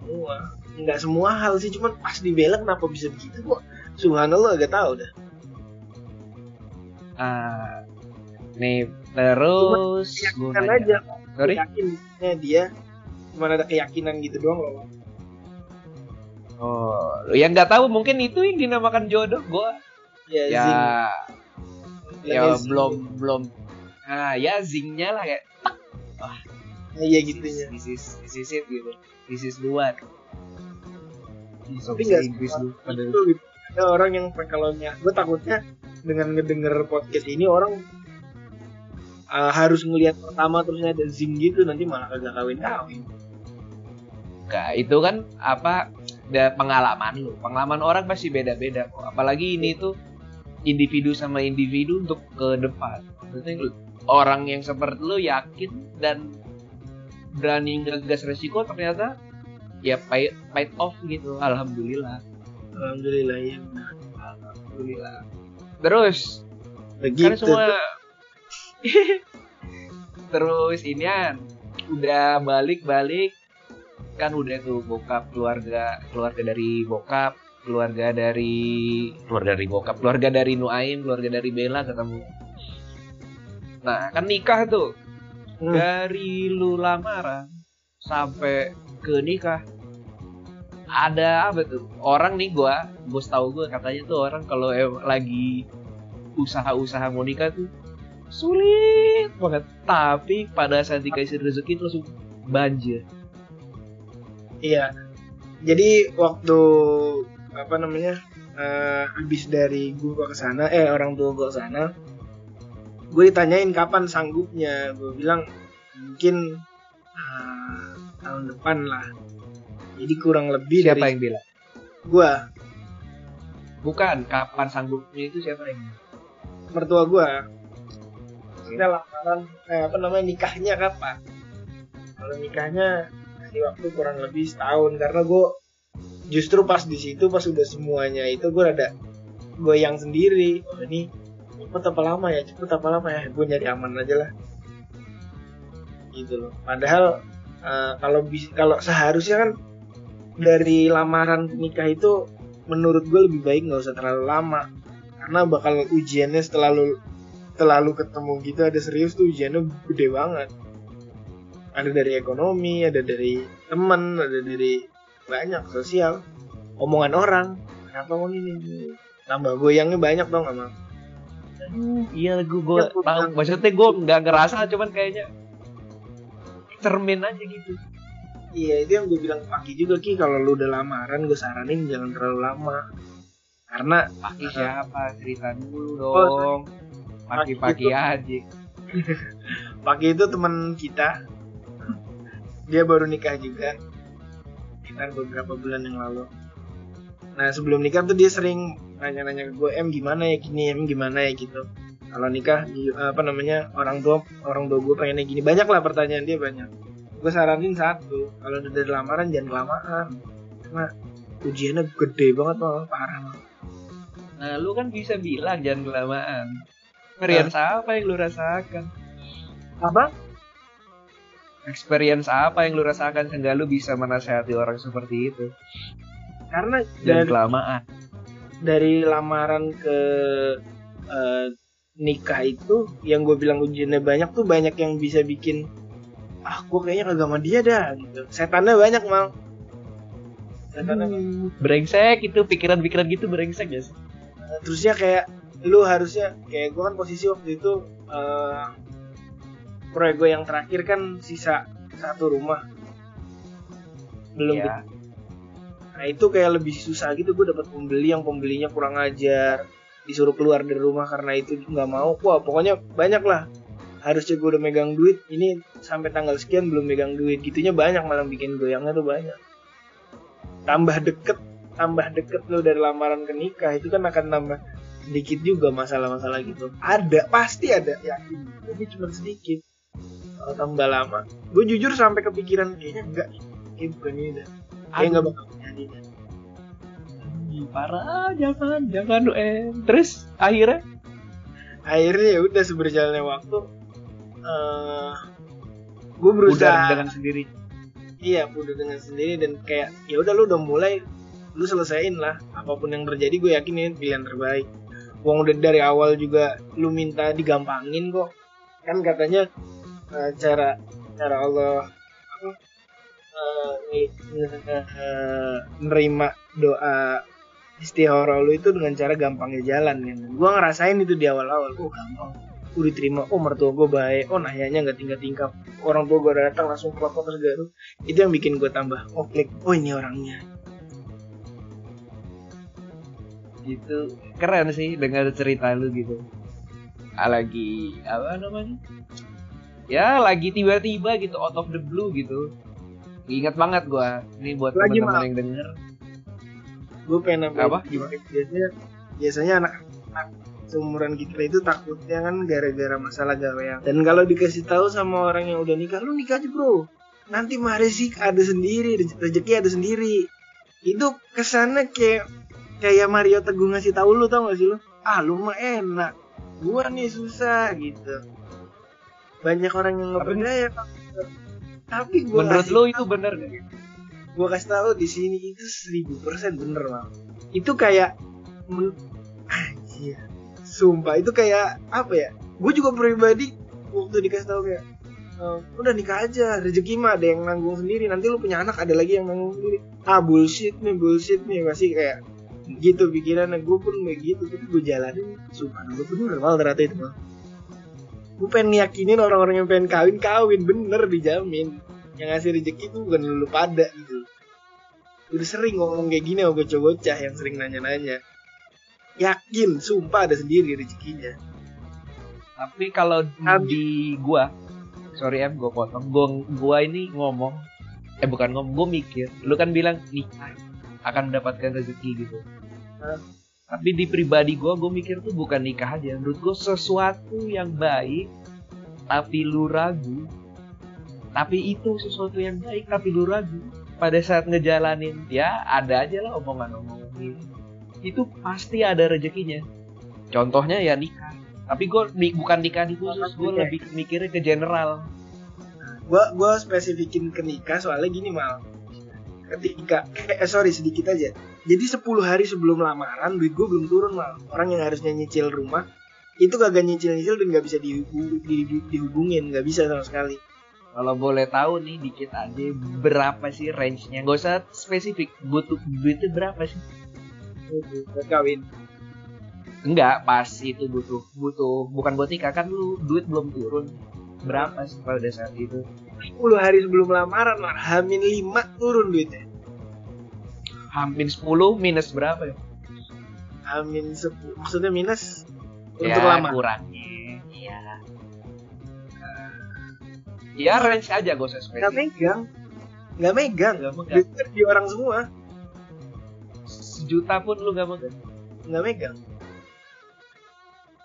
Speaker 2: semua. Nggak semua hal sih cuman pas dibela kenapa bisa begitu kok? Subhanallah gak tahu dah.
Speaker 1: Ah nih terus
Speaker 2: kan
Speaker 1: nanya.
Speaker 2: aja.
Speaker 1: Sorry?
Speaker 2: Yakinnya dia cuma ada keyakinan gitu doang loh.
Speaker 1: Oh yang nggak tahu mungkin itu yang dinamakan jodoh gua.
Speaker 2: Ya,
Speaker 1: ya. Ya
Speaker 2: zing.
Speaker 1: belum belum. Ah ya zingnya lah kayak
Speaker 2: Nah, iya gitunya
Speaker 1: this is this is it gitu. This is so
Speaker 2: Tapi nggak
Speaker 1: Inggris lu
Speaker 2: gitu. ada orang yang kalau gue takutnya dengan ngedenger podcast ini orang uh, harus ngelihat pertama terusnya ada zing gitu nanti malah kagak kawin kawin.
Speaker 1: Nggak, itu kan apa da, pengalaman lu. Pengalaman orang pasti beda-beda kok. Apalagi ini tuh individu sama individu untuk ke depan. Maksudnya orang yang seperti lu yakin dan berani ngegas resiko ternyata ya pay, paid off gitu. Alhamdulillah.
Speaker 2: Alhamdulillah ya
Speaker 1: alhamdulillah. Terus
Speaker 2: begitu
Speaker 1: kan semua *laughs* terus inian udah balik-balik. Kan udah tuh bokap keluarga keluarga dari bokap keluarga dari keluarga dari bokap. keluarga dari Nuaim keluarga dari Bella ketemu. Nah kan nikah tuh
Speaker 2: Hmm.
Speaker 1: dari lu lamaran sampai ke nikah ada apa tuh orang nih gua bos tahu gua katanya tuh orang kalau lagi usaha-usaha mau nikah tuh sulit banget tapi pada saat dikasih rezeki itu langsung banjir
Speaker 2: Iya. Jadi waktu apa namanya eh, habis dari gua ke sana, eh orang tua gua ke sana, gue ditanyain kapan sanggupnya. Gue bilang mungkin ah, tahun depan lah. Jadi kurang lebih
Speaker 1: siapa
Speaker 2: dari
Speaker 1: yang bilang
Speaker 2: gua,
Speaker 1: bukan kapan sanggupnya itu siapa yang bilang?
Speaker 2: mertua gua. Kita lamaran, eh, apa namanya nikahnya kapan? Kalau nikahnya kasih waktu kurang lebih setahun karena gue justru pas di situ pas udah semuanya itu gue ada goyang sendiri. Oh ini cepet apa lama ya? Cepet apa lama ya? Gue nyari aman aja lah. Gitu loh. Padahal eh, kalau kalau seharusnya kan dari lamaran nikah itu menurut gue lebih baik nggak usah terlalu lama karena bakal ujiannya setelah lu setelah lu ketemu gitu ada serius tuh ujiannya gede banget ada dari ekonomi ada dari teman ada dari banyak sosial omongan orang kenapa mau ini tambah goyangnya banyak dong sama
Speaker 1: Iya gue gue
Speaker 2: Ya,
Speaker 1: tahu. maksudnya gue nggak ngerasa cuman kayaknya cermin aja gitu.
Speaker 2: Iya itu yang gue bilang ke Paki juga ki. Kalau lu udah lamaran gue saranin jangan terlalu lama. Karena
Speaker 1: Paki siapa? Cerita dulu
Speaker 2: Oh,
Speaker 1: dong. Pagi-pagi *laughs*
Speaker 2: itu-
Speaker 1: aja.
Speaker 2: Paki itu teman kita. Dia baru nikah juga sekitar beberapa bulan yang lalu. Nah sebelum nikah tuh dia sering nanya-nanya ke gue em gimana ya gini? Em gimana ya? Gitu. Kalau nikah di- apa namanya orang tua orang tua gue pengennya gini. Banyak lah pertanyaan dia banyak. Gue saranin satu kalau udah dari lamaran jangan kelamaan. Karena ujiannya gede banget malah parah. Malah.
Speaker 1: nah lu kan bisa bilang jangan kelamaan. Experience apa yang lu rasakan?
Speaker 2: Apa?
Speaker 1: Experience apa yang lu rasakan sehingga lu bisa menasehati orang seperti itu?
Speaker 2: Karena
Speaker 1: jangan
Speaker 2: dari
Speaker 1: kelamaan
Speaker 2: dari lamaran ke eh, nikah itu yang gue bilang ujiannya banyak tuh banyak yang bisa bikin ah gue kayaknya kagak sama dia dah gitu. Setannya banyak mal setannya
Speaker 1: Hmm, brengsek itu pikiran-pikiran gitu brengsek ya sih
Speaker 2: terusnya kayak lu harusnya kayak gue kan posisi waktu itu eh proyek gue yang terakhir kan sisa satu rumah. Belum
Speaker 1: Iya.
Speaker 2: Nah itu kayak lebih susah gitu gue dapat pembeli yang pembelinya kurang ajar. Disuruh keluar dari rumah karena itu nggak mau. Wah pokoknya banyak lah. Harusnya gue udah megang duit ini sampai tanggal sekian belum megang duit. Gitunya banyak malah bikin goyangnya tuh banyak. Tambah deket tambah deket lo dari lamaran ke nikah itu kan akan tambah sedikit juga masalah-masalah gitu. Ada pasti ada. Yakin tapi cuma sedikit. Kalau tambah lama. Gue jujur sampai kepikiran kayaknya enggak kayak bukan ini dah. Kayak nggak bakal.
Speaker 1: Ih, parah jangan jangan lu eh. Terus akhirnya?
Speaker 2: Akhirnya ya udah seberjalannya waktu eh gue
Speaker 1: udah
Speaker 2: berusaha.
Speaker 1: dengan sendiri?
Speaker 2: Iya udah dengan sendiri dan kayak ya udah lu udah mulai lu selesaiin lah. Apa pun yang terjadi gue yakin ini pilihan terbaik. Uang udah dari awal juga lu minta digampangin kok. Kan katanya eh, cara cara Allah nge- eh, nerima doa istihara lu itu dengan cara gampangnya jalan kan gue ngerasain itu di awal-awal. Oh gampang. Gue diterima. Oh mertua gue baik. Oh nanyanya nggak tingkat tingkat orang tua gue datang langsung klop terus itu yang bikin gue tambah oh klik oh ini orangnya.
Speaker 1: Gitu. Keren sih dengar cerita lu gitu. Ah, lagi apa namanya? Ya lagi tiba-tiba gitu out of the blue gitu ingat banget gua. Ini buat teman-teman yang denger.
Speaker 2: Gue pengen nambahin
Speaker 1: Apa?
Speaker 2: sedikit. biasanya biasanya anak anak seumuran kita itu takutnya kan gara-gara masalah gawean. Dan kalau dikasih tahu sama orang yang udah nikah lu nikah aja bro. Nanti mah rezeki ada sendiri rezeki ada sendiri. Itu kesannya kayak kayak Mario Teguh ngasih tahu lu tau gak sih lu? Ah lu mah enak. Gua nih susah gitu. Banyak orang yang nggak percaya. Tapi gua
Speaker 1: menurut lu itu bener gak
Speaker 2: gue kasih tahu di sini itu seribu persen bener mal itu kayak men- anjir. Sumpah itu kayak apa ya? Gue juga pribadi waktu dikasih tahu kayak "Eh, udah nikah aja rezeki mah ada yang nanggung sendiri. Nanti lu punya anak ada lagi yang nanggung sendiri. Ah bullshit nih bullshit nih masih kayak gitu pikiran gue pun begitu tapi gue jalanin. Sumpah gue bener mal ternyata itu mal gue pengen yakinin orang-orang yang pengen kawin kawin bener dijamin yang ngasih rezeki tuh bukan lu pada gitu udah sering ngomong kayak gini sama bocah-bocah yang sering nanya-nanya yakin sumpah ada sendiri rezekinya
Speaker 1: Tapi kalau di gua, sorry em, gua potong. Gua, gua ini ngomong, eh bukan ngomong, gua mikir. Lu kan bilang nikah akan mendapatkan rezeki gitu.
Speaker 2: Hah?
Speaker 1: Tapi di pribadi gua, gua mikir tuh bukan nikah aja. Menurut gua sesuatu yang baik, tapi lu ragu. Tapi itu sesuatu yang baik, tapi lu ragu. Pada saat ngejalanin, ya ada aja lah omongan-omongan gitu. Itu pasti ada rezekinya. Contohnya ya nikah. Tapi gue bukan nikah di khusus, gue
Speaker 2: Oke.
Speaker 1: lebih mikirnya ke general.
Speaker 2: gua gua spesifikin ke nikah soalnya gini mal ketika eh sorry sedikit aja jadi 10 hari sebelum lamaran duit gue belum turun mal orang yang harusnya nyicil rumah itu kagak nyicil nyicil dan nggak bisa di- di- dihubungin nggak bisa sama sekali
Speaker 1: Kalau boleh tahu nih dikit aja berapa sih range-nya? Gak usah spesifik, butuh duitnya berapa sih?
Speaker 2: buat kawin
Speaker 1: Enggak, pas itu butuh butuh bukan buat nikah kan lu duit belum turun. Berapa sih pada saat itu?
Speaker 2: 10 hari sebelum lamaran mal hamin 5 turun duitnya
Speaker 1: Hampir 10 minus berapa ya?
Speaker 2: hamin 10 maksudnya minus untuk
Speaker 1: ya,
Speaker 2: lama
Speaker 1: kurangnya. Iya. Ya range aja gak usah
Speaker 2: nggak
Speaker 1: spesifik.
Speaker 2: megang nggak megang
Speaker 1: Gak megang.
Speaker 2: duit di orang semua
Speaker 1: Sejuta pun lu gak megang.
Speaker 2: nggak megang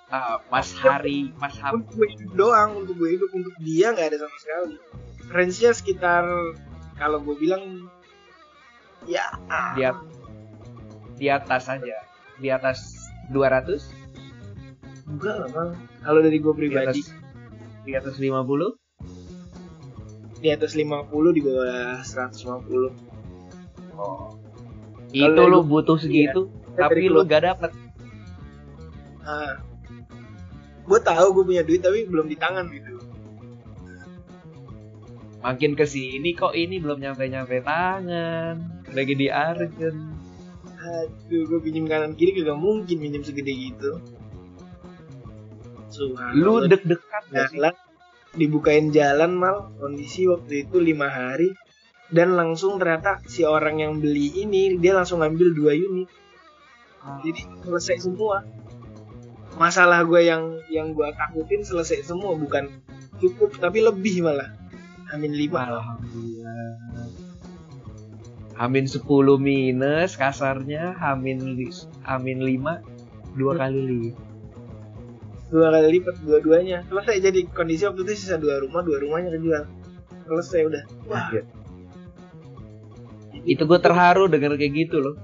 Speaker 1: Ah, Mas Hari, Mas Ham,
Speaker 2: untuk gue hidup doang untuk gue hidup untuk dia nggak ada sama sekali range nya sekitar kalau gue bilang ya
Speaker 1: di, at- di atas aja. Di atas 200?
Speaker 2: enggak lah Bang. kalau dari gue
Speaker 1: Di
Speaker 2: pribadi
Speaker 1: atas, di atas 50?
Speaker 2: di atas 50 di bawah 150
Speaker 1: Oh.
Speaker 2: Kalau
Speaker 1: Itu lu butuh segitu,
Speaker 2: Ya,
Speaker 1: tapi lu gak dapet.
Speaker 2: ah gue tahu gue punya duit tapi belum di tangan gitu
Speaker 1: Makin ke sini kok ini belum nyampe-nyampe tangan. Lagi di Arjen.
Speaker 2: aduh gue pinjam kanan kiri gak mungkin pinjam segede gitu.
Speaker 1: Lu deg-degan
Speaker 2: jalan dibukain jalan mal. Kondisi waktu itu lima hari. Dan langsung ternyata si orang yang beli ini dia langsung ngambil dua unit. Jadi selesai semua. Masalah gue yang yang gue takutin selesai semua. Bukan cukup tapi lebih malah. Amin lima.
Speaker 1: Alhamdulillah. Hamin 10 minus kasarnya, Hamin li- Hamin 5 dua
Speaker 2: Hmm.
Speaker 1: kali lipat.
Speaker 2: dua kali lipat dua-duanya selesai jadi kondisi waktu itu sisa dua rumah dua rumahnya kejual selesai udah wah
Speaker 1: Anjir. Itu gue terharu denger kayak gitu loh.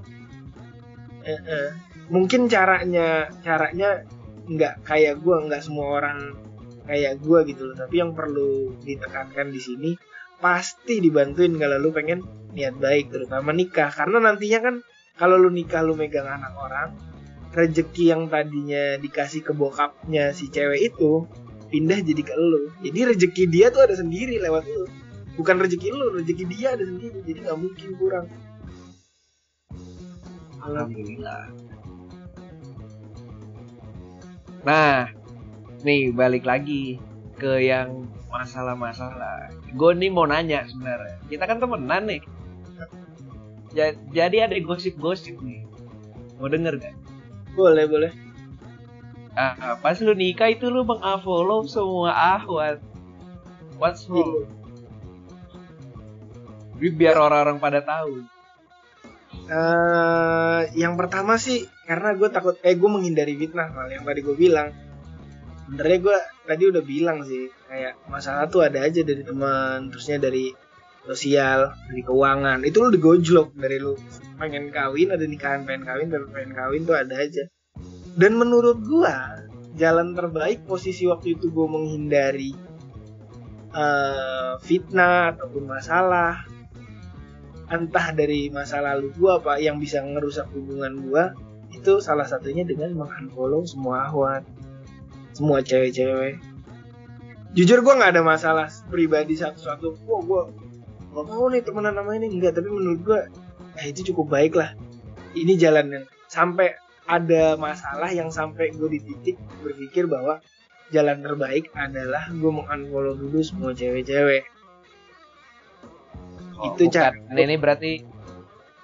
Speaker 2: Eh, eh. mungkin caranya caranya nggak kayak gue nggak semua orang kayak gue gitu loh tapi yang perlu ditekankan di sini pasti dibantuin kalau lu pengen niat baik terutama nikah. Karena nantinya kan kalau lu nikah lu megang anak orang rezeki yang tadinya dikasih ke bokapnya si cewek itu pindah jadi ke lu. Jadi rezeki dia tuh ada sendiri lewat lu. Bukan rezeki lu rezeki dia ada sendiri. Jadi nggak mungkin kurang.
Speaker 1: Alhamdulillah. Nah, nih balik lagi ke yang masalah-masalah. Gue nih mau nanya sebenarnya. Kita kan temenan nih. Ja- jadi ada gosip-gosip nih. Mau denger gak?
Speaker 2: boleh boleh
Speaker 1: Ah, pas lu nikah itu lu mengunfollow semua ahwat. What's wrong? Jadi biar orang-orang pada tahu.
Speaker 2: eh yang pertama sih karena gue takut eh gue menghindari fitnah mal yang tadi gue bilang sebenarnya gue tadi udah bilang sih kayak masalah tuh ada aja dari teman terusnya dari sosial dari keuangan. Itu lu digojlok dari lu. Pengen kawin ada nikahan pengen kawin dan pengen kawin tuh ada aja. Dan menurut gue jalan terbaik posisi waktu itu gue menghindari eh, fitnah ataupun masalah entah dari masa lalu gue apa yang bisa ngerusak hubungan gue itu salah satunya dengan mengunfollow semua ahwat semua cewek-cewek. Jujur gue nggak ada masalah pribadi satu-satu. Wah gue gak mau nih temenan sama ini. Enggak tapi menurut gue eh, itu cukup baik lah. Ini jalan yang sampai ada masalah yang sampai gue di titik berpikir bahwa jalan terbaik adalah gue mengunfollow dulu semua cewek-cewek.
Speaker 1: Oh,
Speaker 2: itu cara
Speaker 1: Nah, ini berarti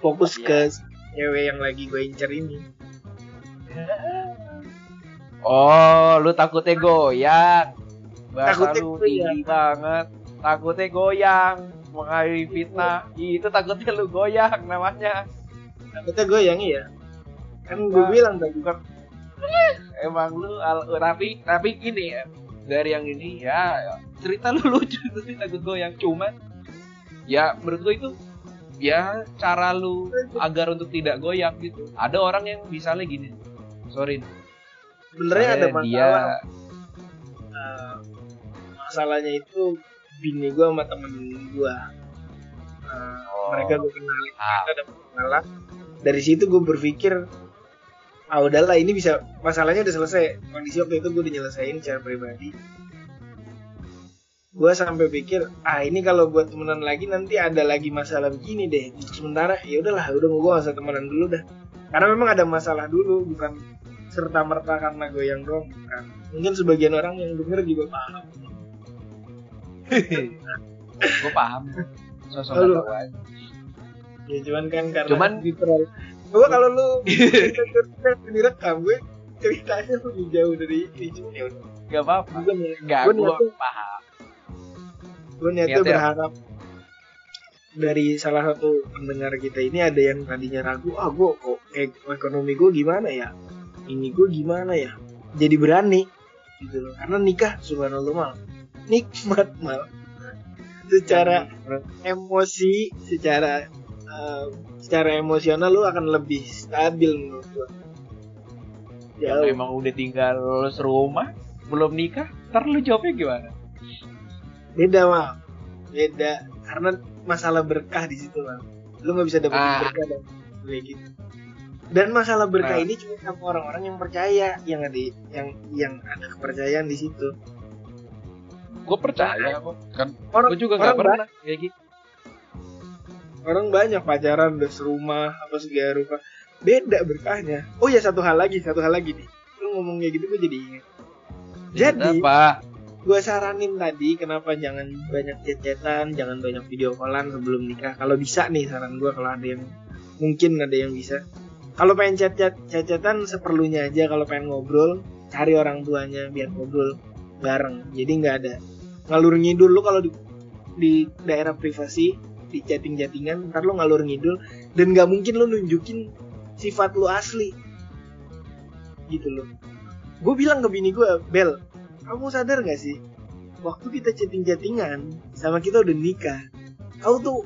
Speaker 2: fokus
Speaker 1: Iya.
Speaker 2: ke cewek yang lagi gue incer ini *laughs*
Speaker 1: Oh, lu takutnya goyang. Bahasa
Speaker 2: Takutnya
Speaker 1: lu
Speaker 2: goyang.
Speaker 1: tinggi banget. Takutnya goyang, mengakhiri fitnah. Itu takutnya lu goyang namanya.
Speaker 2: takutnya gue yang iya kan gue bilang tadi
Speaker 1: Bukan emang lu al- tapi tapi gini ya. Dari yang ini ya, ya, cerita lu lucu tapi takut goyang cuman ya menurut gue itu ya cara lu agar untuk tidak goyang gitu. Ada orang yang misalnya gini. Sorry.
Speaker 2: Sebenarnya ada masalah. Eh, masalahnya itu bini gue sama temen gue Eh,
Speaker 1: Oh.
Speaker 2: mereka gue kenal.
Speaker 1: Ah.
Speaker 2: ada masalah. Dari situ gue berpikir ah udahlah ini bisa masalahnya udah selesai. Kondisi waktu itu gue udah nyelesain secara pribadi. Gue sampai pikir ah ini kalau buat temenan lagi nanti ada lagi masalah begini deh. Untuk sementara ya udahlah udah gue gak usah temenan dulu dah. Karena memang ada masalah dulu bukan serta merta karena goyang doang bukan mungkin sebagian orang yang denger juga paham *laughs*
Speaker 1: gue paham sosok
Speaker 2: Lalu.
Speaker 1: nggak
Speaker 2: ya cuman kan karena
Speaker 1: Cuman-
Speaker 2: di terlalu gue kalau lu *laughs* direkam gue ceritanya lebih jauh dari ini cuman ya udah
Speaker 1: Gak apa-apa.
Speaker 2: gue Gua
Speaker 1: gue paham.
Speaker 2: gue niatnya berharap dari salah satu pendengar kita ini ada yang tadinya ragu ah gue kok ekonomi gue gimana ya ini gue gimana ya? Jadi berani gitu loh. Karena nikah subhanallah mal. Nikmat mal. Secara emosi secara eh, secara emosional lu akan lebih stabil menurut
Speaker 1: yang
Speaker 2: jauh.
Speaker 1: emang udah tinggal serumah, belum nikah, ntar lu jawabnya gimana?
Speaker 2: beda mal. Beda. Karena masalah berkah di situ mal. Lu nggak bisa dapetin
Speaker 1: Ah.
Speaker 2: berkah dan kayak gitu dan masalah berkah
Speaker 1: Nah.
Speaker 2: ini cuma sama orang-orang yang percaya yang ada yang yang ada kepercayaan di situ
Speaker 1: Gue percaya kok. Kan
Speaker 2: orang
Speaker 1: gue juga nggak pernah kayak gitu.
Speaker 2: orang banyak pacaran udah serumah apa segala rupa beda berkahnya oh ya satu hal lagi satu hal lagi nih lu ngomong kayak gitu gue jadi ingat jadi
Speaker 1: apa?
Speaker 2: gue saranin tadi kenapa jangan banyak chat-chatan jangan banyak video callan sebelum nikah kalau bisa nih saran gue kalau ada yang mungkin ada yang bisa kalau pengen chat-chat chat-chatan seperlunya aja kalau pengen ngobrol cari orang tuanya biar ngobrol bareng. Jadi nggak ada ngalur ngidul. Lu kalau di, di daerah privasi di chatting-chattingan ntar lu ngalur ngidul dan nggak mungkin lu nunjukin sifat lu asli. Gitu loh. Gue bilang ke bini gue Bel kamu sadar gak sih? Waktu kita chatting-chattingan sama kita udah nikah kau tuh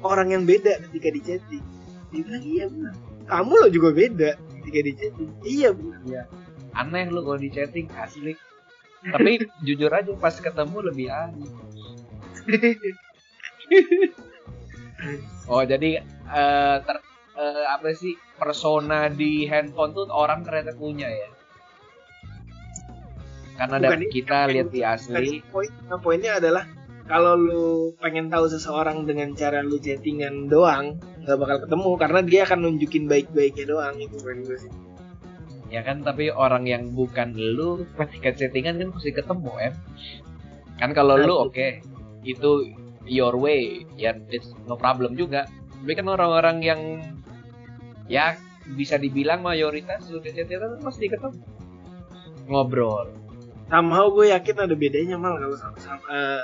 Speaker 2: orang yang beda ketika di chatting. Dia bilang iya benar kamu lo juga beda ketika di chatting iya benar
Speaker 1: Aneh lu kalau di chatting asli. Tapi *laughs* jujur aja pas ketemu lebih aneh. *laughs* Oh jadi eh, ter, eh, apa sih persona di handphone tuh orang ternyata punya ya? Karena
Speaker 2: Bukan
Speaker 1: dari kita lihat di asli,
Speaker 2: poin poinnya adalah kalau lu pengen tahu seseorang dengan cara lu chattingan doang nggak bakal ketemu karena dia akan nunjukin baik-baiknya doang itu poin gue sih
Speaker 1: ya kan tapi orang yang bukan lu ketika chattingan kan pasti ketemu em. Kan kalau lu
Speaker 2: Nah,
Speaker 1: oke itu your way ya it's no problem juga. Tapi kan orang-orang yang ya bisa dibilang mayoritas sudah chattingan kan pasti ketemu ngobrol.
Speaker 2: somehow gue yakin ada bedanya mal kalau sama, sama eh,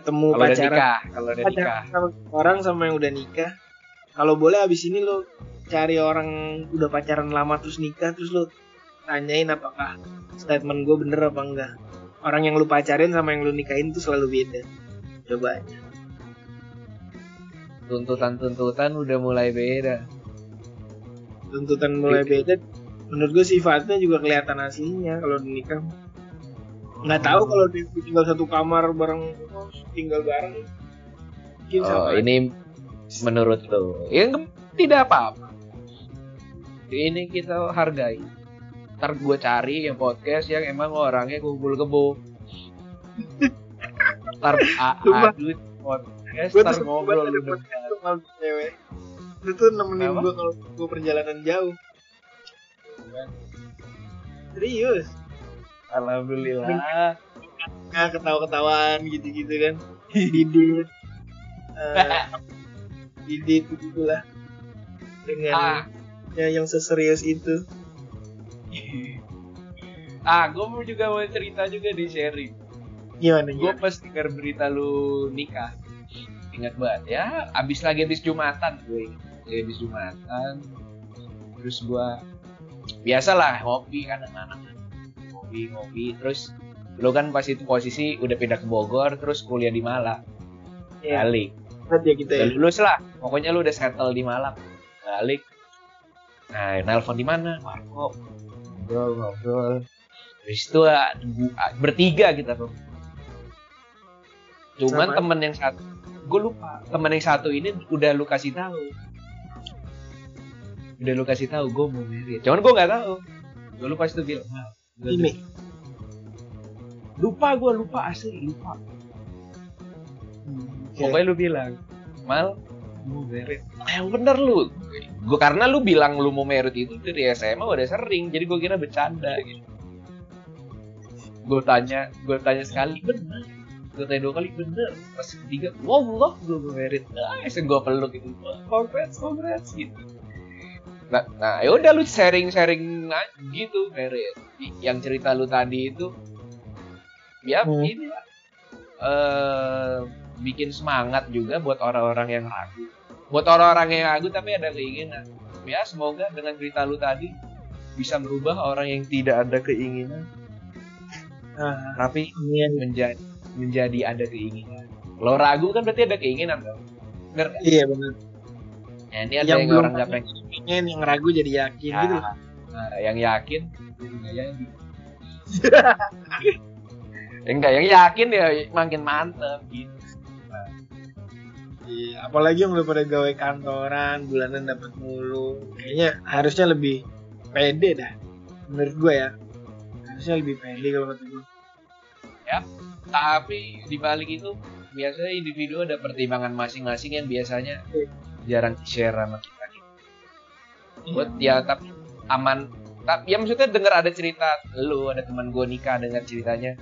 Speaker 2: ketemu
Speaker 1: Kalau udah
Speaker 2: pacaran
Speaker 1: nikah, kalau udah nikah.
Speaker 2: sama orang sama yang udah nikah kalau boleh abis ini lo cari orang udah pacaran lama terus nikah terus lo tanyain apakah statement gue bener apa enggak. Orang yang lu pacarin sama yang lu nikahin tuh selalu beda. Coba aja.
Speaker 1: Tuntutan-tuntutan udah mulai beda.
Speaker 2: tuntutan mulai beda menurut gue sifatnya juga kelihatan aslinya kalau nikah nggak tahu kalau tinggal satu kamar bareng tinggal bareng
Speaker 1: Oh, ini menurut lo? Yang tidak apa-apa. Ini kita hargai. Ntar gue cari yang podcast yang emang orangnya kumpul kebo. Ntar
Speaker 2: Sumpah.
Speaker 1: adu podcast ntar ngobrol lu
Speaker 2: cewek. Itu tuh nemenin gue kalau gue perjalanan jauh. Serius?
Speaker 1: Alhamdulillah.
Speaker 2: Nah ketawa-ketawaan gitu-gitu kan. *laughs* Didit uh, gitu lah. Dengan
Speaker 1: ah.
Speaker 2: ya, yang seserius itu. *laughs*
Speaker 1: Ah gue mau juga mau cerita juga di sharing.
Speaker 2: Gimana
Speaker 1: gue pas denger berita lu nikah ingat banget ya abis lagi habis jumatan gue. Lagi habis jumatan terus gue biasalah ngopi kan anak-anak. Ngopi ngopi terus lu kan pas itu posisi udah pindah ke Bogor terus kuliah di Malang.
Speaker 2: Ya
Speaker 1: balik
Speaker 2: aja gitu ya.
Speaker 1: Lulus lah pokoknya lu udah settle di Malang. Balik. Nah nelpon di mana? Marco. Ngobrol ngobrol. Terus itu ah, bertiga kita tuh. Cuman
Speaker 2: Sama?
Speaker 1: temen yang satu gue lupa. Temen yang satu ini udah lu kasih tahu. Udah lu kasih tahu gue mau merit cuman gue nggak tahu. Gue lupa itu bilang. "Mal, gua
Speaker 2: ini.
Speaker 1: lupa gue lupa asli lupa. Pokoknya lu bilang, Mal, mau merit. Yang bener lu. Gue karena lu bilang lu mau merit itu dari SMA udah sering, jadi gue kira bercanda gitu. Gue tanya, gue tanya sekali bener. Gue tanya dua kali bener. Pas ketiga, wow, Allah, gue mau merit. Ah, gue peluk gitu. Congrats, congrats gitu. Nah, nah ya udah lu sharing-sharing aja gitu merit. Yang cerita lu tadi itu, ya
Speaker 2: Hmm.
Speaker 1: ini lah. Bikin semangat juga buat orang-orang yang ragu. Buat orang-orang yang ragu tapi ada keinginan. Ya semoga dengan cerita lu tadi bisa merubah orang yang tidak ada keinginan
Speaker 2: nah,
Speaker 1: tapi
Speaker 2: amin.
Speaker 1: menjadi menjadi ada keinginan. Kalau ragu kan berarti ada keinginan kan? Bener kan?
Speaker 2: iya benar
Speaker 1: Ya, ini ada
Speaker 2: Yang
Speaker 1: yang, orang nggak pengen.
Speaker 2: pengen yang ragu jadi yakin
Speaker 1: Ya,
Speaker 2: gitu
Speaker 1: Nah, yang yakin nggak jadi. *laughs* yang enggak yang yakin ya makin mantep gitu.
Speaker 2: Iya, apalagi yang udah pada gawe kantoran, bulanan dapat mulu. Kayaknya harusnya lebih pede dah. Menurut gue ya. Harusnya lebih pede kalau kata gue.
Speaker 1: Tapi di balik itu biasanya individu ada pertimbangan masing-masing yang biasanya jarang share sama kita. gitu. Buat ya tapi aman. Tapi ya maksudnya denger ada cerita lu ada teman gue nikah dengar ceritanya.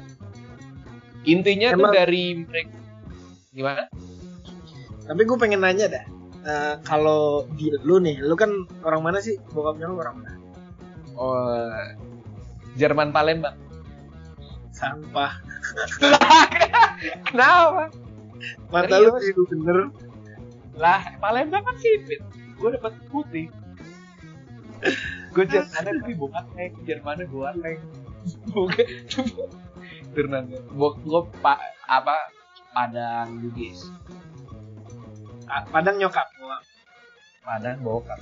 Speaker 1: Intinya tuh
Speaker 2: Emang-
Speaker 1: dari mereka gimana?
Speaker 2: Tapi gue pengen nanya dah. Eh, kalau di lu nih, lu kan orang mana sih? Bokapnya lu orang mana?
Speaker 1: Oh Jerman Palembang.
Speaker 2: Sampah.
Speaker 1: Kenapa?
Speaker 2: Mata lu
Speaker 1: Serius?
Speaker 2: biru bener.
Speaker 1: Lah Palembang kan sipit. Gue dapat putih. Gue *laughs* Jermannya tapi *laughs* bukan leng, Jermannya gue leng. Bukan. Ternangnya. Gue gue pak apa Padang Bugis.
Speaker 2: Padang nyokap. Wah,
Speaker 1: Padang bokap.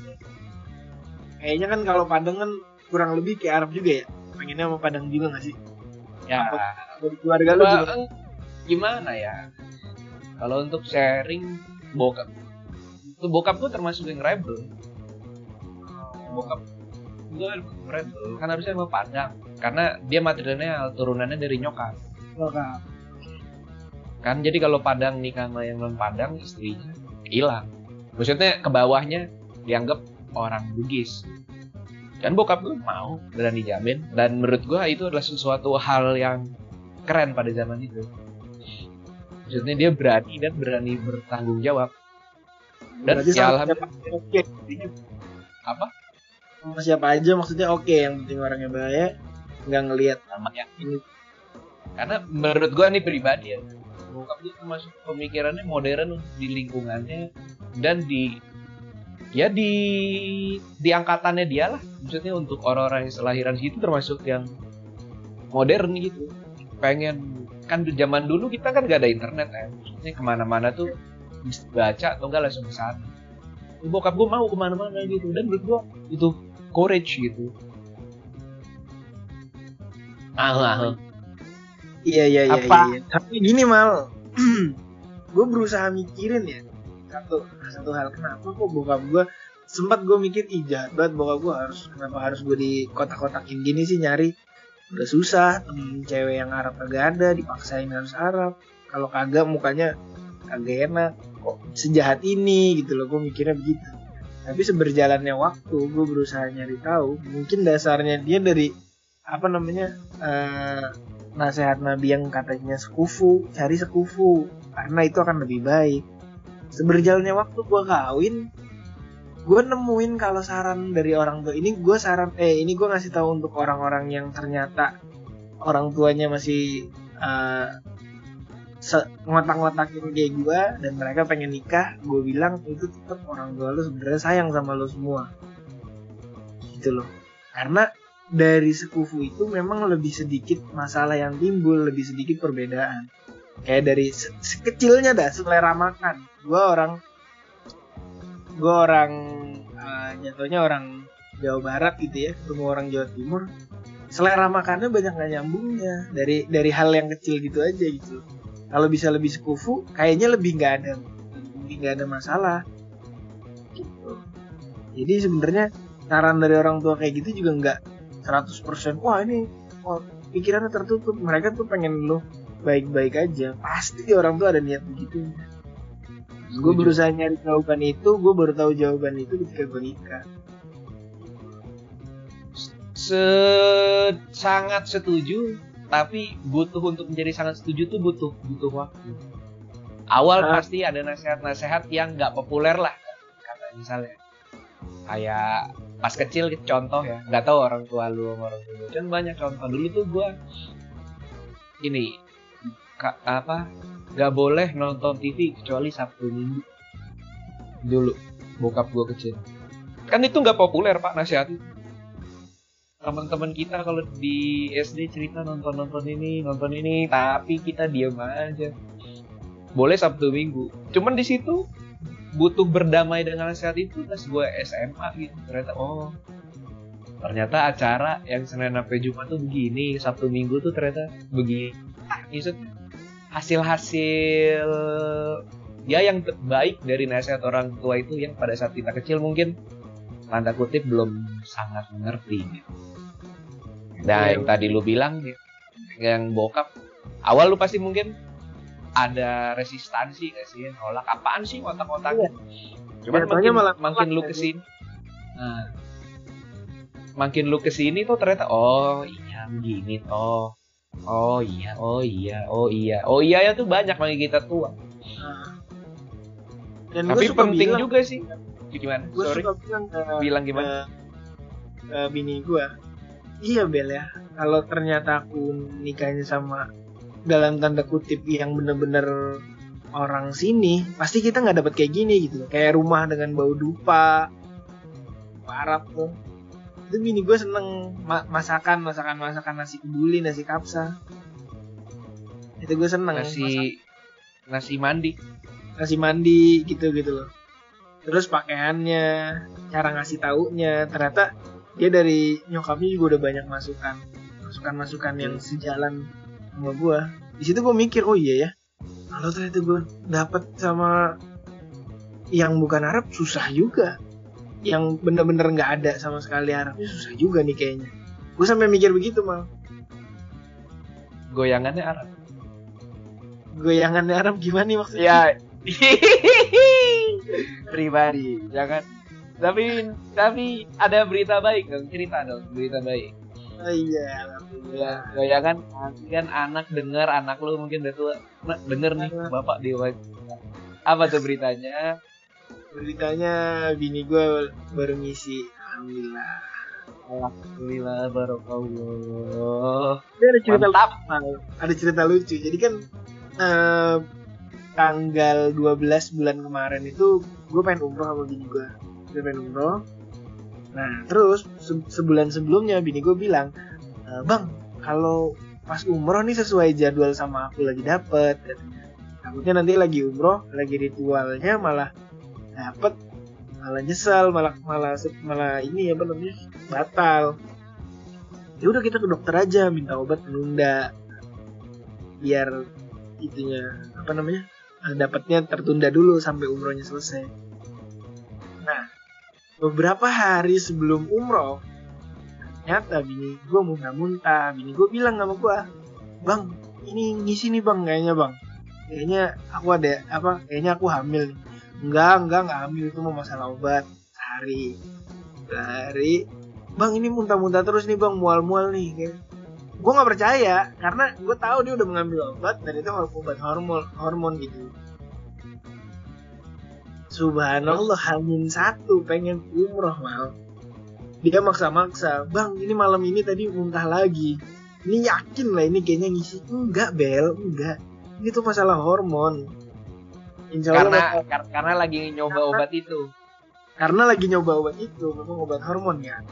Speaker 2: Kayaknya kan kalau Padang kan kurang lebih kayak Arab juga ya. Pengennya sama Padang juga gak sih?
Speaker 1: Ya.
Speaker 2: Dari keluarga lu
Speaker 1: Gua-
Speaker 2: juga.
Speaker 1: gimana ya? Kalau untuk sharing bokap, itu bokap gue termasuk yang rebel. Bokap gue rebel kan harusnya sama Padang karena dia materialnya turunannya dari nyokap
Speaker 2: Nyokap.
Speaker 1: kan jadi kalau Padang nikah sama yang non Padang istrinya hilang maksudnya ke bawahnya dianggap orang Bugis dan bokap gue mau berani jamin dan menurut gue itu adalah sesuatu hal yang keren pada zaman itu maksudnya dia berani dan berani bertanggung jawab dan
Speaker 2: Berarti
Speaker 1: ya
Speaker 2: sama
Speaker 1: alhamdulillah
Speaker 2: oke.
Speaker 1: apa
Speaker 2: Sama siapa aja maksudnya oke. Yang penting orangnya baik. Nggak ngelihat
Speaker 1: namanya
Speaker 2: ini.
Speaker 1: karena menurut gue nih pribadi ya bokap gue termasuk pemikirannya modern di lingkungannya dan di ya di di angkatannya dia lah. Maksudnya untuk orang-orang yang selahiran situ termasuk yang modern gitu. Pengen kan zaman dulu kita kan gak ada internet ya maksudnya ke mana-mana tuh baca atau enggak langsung sana. Bokap gue mau ke mana-mana gitu. Dan menurut gue itu courage gitu. Ah, ah, ah.
Speaker 2: Iya iya iya.
Speaker 1: Apa?
Speaker 2: iya. Tapi gini mal, *clears throat* gue berusaha mikirin ya. satu satu hal kenapa kok bokap gue sempat gue mikir ih jahat banget bokap gue harus kenapa harus gue di kotak-kotakin gini sih nyari udah susah temen cewek yang Arab kagak ada dipaksain harus Arab kalau kagak mukanya kagak enak kok sejahat ini gitu loh gue mikirnya begitu tapi seberjalannya waktu gue berusaha nyari tahu mungkin dasarnya dia dari apa namanya eh, nasihat nabi yang katanya sekufu cari sekufu. Karena itu akan lebih baik. Seberjalannya waktu gue kawin gue nemuin kalau saran dari orang tua ini gue saran eh ini gue ngasih tahu untuk orang-orang yang ternyata orang tuanya masih se- ngotak-ngotakin kayak gue dan mereka pengen nikah gue bilang itu tetap orang tua lu sebenarnya sayang sama lo semua. Gitu loh. Karena dari sekufu itu memang lebih sedikit masalah yang timbul lebih sedikit perbedaan. Kayak dari se- sekecilnya dah selera makan. Gue orang gue orang jatuhnya orang Jawa Barat gitu ya ketemu orang Jawa Timur. Selera makannya banyak gak nyambungnya. Dari dari hal yang kecil gitu aja gitu. Kalau bisa lebih sekufu kayaknya lebih nggak ada lebih nggak ada masalah. Gitu. Jadi sebenarnya saran dari orang tua kayak gitu juga nggak 100% wah ini wah, pikirannya tertutup. Mereka tuh pengen lo baik-baik aja. Pasti orang tua ada niat begitu. Gue berusaha nyari jawaban itu gue baru tahu jawaban itu ketika gue nikah.
Speaker 1: Se- sangat setuju tapi butuh untuk menjadi sangat setuju tuh butuh butuh waktu. Awal
Speaker 2: Ah.
Speaker 1: pasti ada nasihat-nasihat yang nggak populer lah kata misalnya. Kayak pas kecil contoh ya. Nggak tahu orang tua lu sama orang tua kan banyak contoh. Dulu tuh gua ini ka- apa nggak boleh nonton TV kecuali Sabtu Minggu. Dulu bokap gua kecil. Kan itu nggak populer pak nasihat teman-teman kita kalau di SD cerita nonton nonton ini nonton ini tapi kita diam aja. Boleh Sabtu Minggu. Cuman di situ butuh berdamai dengan nasihat itu pas gue SMA gitu ternyata oh. Ternyata acara yang Senin sampai Jumat tuh begini Sabtu Minggu tuh ternyata begini. Ah, maksudnya hasil-hasil ya yang terbaik dari nasihat orang tua itu yang pada saat kita kecil mungkin tanda kutip belum sangat mengerti gitu. Nah, yang tadi lu bilang yang bokap awal lu pasti mungkin ada resistansi gak sih? Nolak apaan sih otak-otaknya cuman
Speaker 2: Jatuhnya
Speaker 1: makin,
Speaker 2: malah
Speaker 1: makin lu
Speaker 2: ya,
Speaker 1: ke sini. Nah, makin lu ke sini tuh ternyata oh iya begini toh. Oh iya oh iya oh iya. Oh iya ya tuh banyak bagi kita tua.
Speaker 2: Dan
Speaker 1: tapi penting
Speaker 2: bilang,
Speaker 1: juga sih. Gimana?
Speaker 2: Gue
Speaker 1: sorry.
Speaker 2: suka bilang ke,
Speaker 1: bilang gimana?
Speaker 2: ke, ke bini gue iya Bel ya. Kalau ternyata aku nikahnya sama dalam tanda kutip yang bener-bener orang sini pasti kita nggak dapat kayak gini gitu. Kayak rumah dengan bau dupa Arab tuh. Itu bini gue seneng ma- masakan masakan masakan nasi kebuli nasi kapsa. Itu gue seneng masak-
Speaker 1: nasi nasi mandi.
Speaker 2: Nasi mandi gitu gitu loh. Terus pakaiannya cara ngasih taunya. Ternyata dia dari nyokapnya juga udah banyak masukan. Masukan masukan yang sejalan sama gue di situ gue mikir oh iya ya. Kalau ternyata gue dapet sama yang bukan Arab susah juga. Yang bener-bener nggak ada sama sekali Arabnya susah juga nih kayaknya. Gue sampai mikir begitu mal
Speaker 1: goyangannya Arab.
Speaker 2: Goyangan Arab gimana nih maksudnya?
Speaker 1: Ya. *laughs* Pribadi jangan tapi tapi ada berita baik dong cerita dong berita baik
Speaker 2: oh, iya alhamdulillah
Speaker 1: ya kan nanti kan anak dengar anak lu mungkin udah tua. Nah, denger nih bapak di apa tuh beritanya?
Speaker 2: Beritanya bini gue baru ngisi alhamdulillah.
Speaker 1: Alhamdulillah barokallah.
Speaker 2: Ada cerita
Speaker 1: mantap.
Speaker 2: ada cerita lucu. Jadi kan eh, tanggal 12 bulan kemarin itu gue pengen umroh sama bini gue gue pengen umroh nah terus se- sebulan sebelumnya bini gue bilang "E, bang kalau pas umroh nih sesuai jadwal sama aku lagi dapet takutnya nanti lagi umroh lagi ritualnya malah dapet malah nyesal malah malah malah ini apa namanya batal ya udah kita ke dokter aja minta obat penunda biar itunya apa namanya eh, dapatnya tertunda dulu sampai umrohnya selesai. Beberapa hari sebelum umroh, ternyata bini gue muntah-muntah. Bini gue bilang sama gue, bang, ini ngisi nih bang kayaknya bang. Kayaknya aku ada apa? Kayaknya aku hamil. nih." Enggak, enggak, enggak hamil itu mau masalah obat sehari. Sehari. Bang ini muntah-muntah terus nih bang, mual-mual nih. Kayak, gue nggak percaya karena gue tahu dia udah mengambil obat dan itu obat hormon hormon gitu subhanallah hamin satu pengen umroh mal. Dia maksa-maksa bang ini malam ini tadi muntah lagi. Ini yakin lah ini kayaknya ngisi. Enggak bel enggak. Ini tuh masalah hormon. Insya Allah
Speaker 1: karena kar- karena lagi nyoba obat itu.
Speaker 2: Karena lagi nyoba obat itu memang obat hormon ya.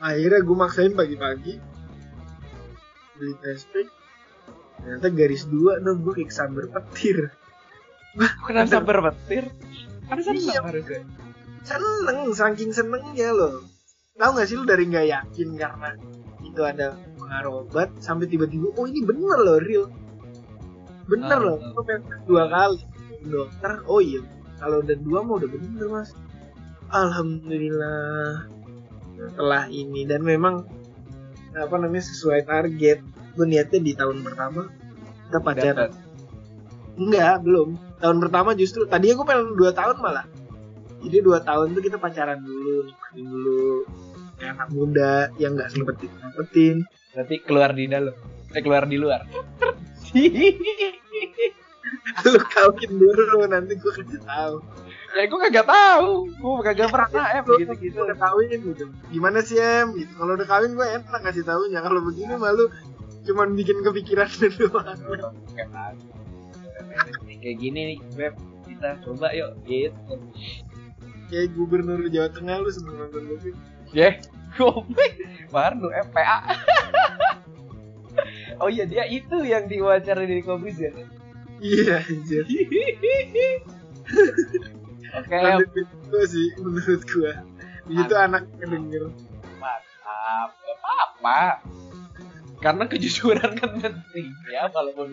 Speaker 2: Akhirnya gue maksain pagi-pagi. Beli tespek ternyata garis dua dong gue kayak sambar petir
Speaker 1: kenapa sambar petir.
Speaker 2: Iya.
Speaker 1: seneng harusnya.
Speaker 2: Seneng saking senengnya loh. Tahu nggak sih lu dari nggak yakin karena itu ada pengaruh obat sampai tiba-tiba oh ini bener loh real. Bener
Speaker 1: Ah,
Speaker 2: loh gue pengen dua kali. Dokter oh iya. Kalau udah dua mau udah bener mas. Alhamdulillah. Setelah ini dan memang apa namanya sesuai target. Gue niatnya di tahun pertama kita pacaran. Enggak, belum. Tahun pertama justru tadinya gue pengen dua tahun malah. Jadi dua tahun tuh kita pacaran dulu, nikmatin dulu. Kayak anak muda yang nggak sempetin sempetin.
Speaker 1: berarti keluar di dalam eh keluar di luar *laughs*
Speaker 2: Lu kawin dulu nanti gue kasih tahu.
Speaker 1: ya gue kagak tahu gue kagak pernah em gitu gitu
Speaker 2: udah kawin gitu. Gimana sih em? Gitu. Kalau udah kawin gue enak kasih tahunya. Kalau begini malu cuman bikin kepikiran *laughs* doang.
Speaker 1: Kayak gini nih web kita coba yuk gitu.
Speaker 2: Kayak gubernur Jawa Tengah lu seneng nonton gue.
Speaker 1: ya goblok baru FPA oh iya dia itu yang diwawancara di Kobris ya?
Speaker 2: Iya, anjir.
Speaker 1: oke.
Speaker 2: Itu sih menurut gue. Itu anak kedenger.
Speaker 1: mantap gak apa-apa karena kejujuran kan penting ya walaupun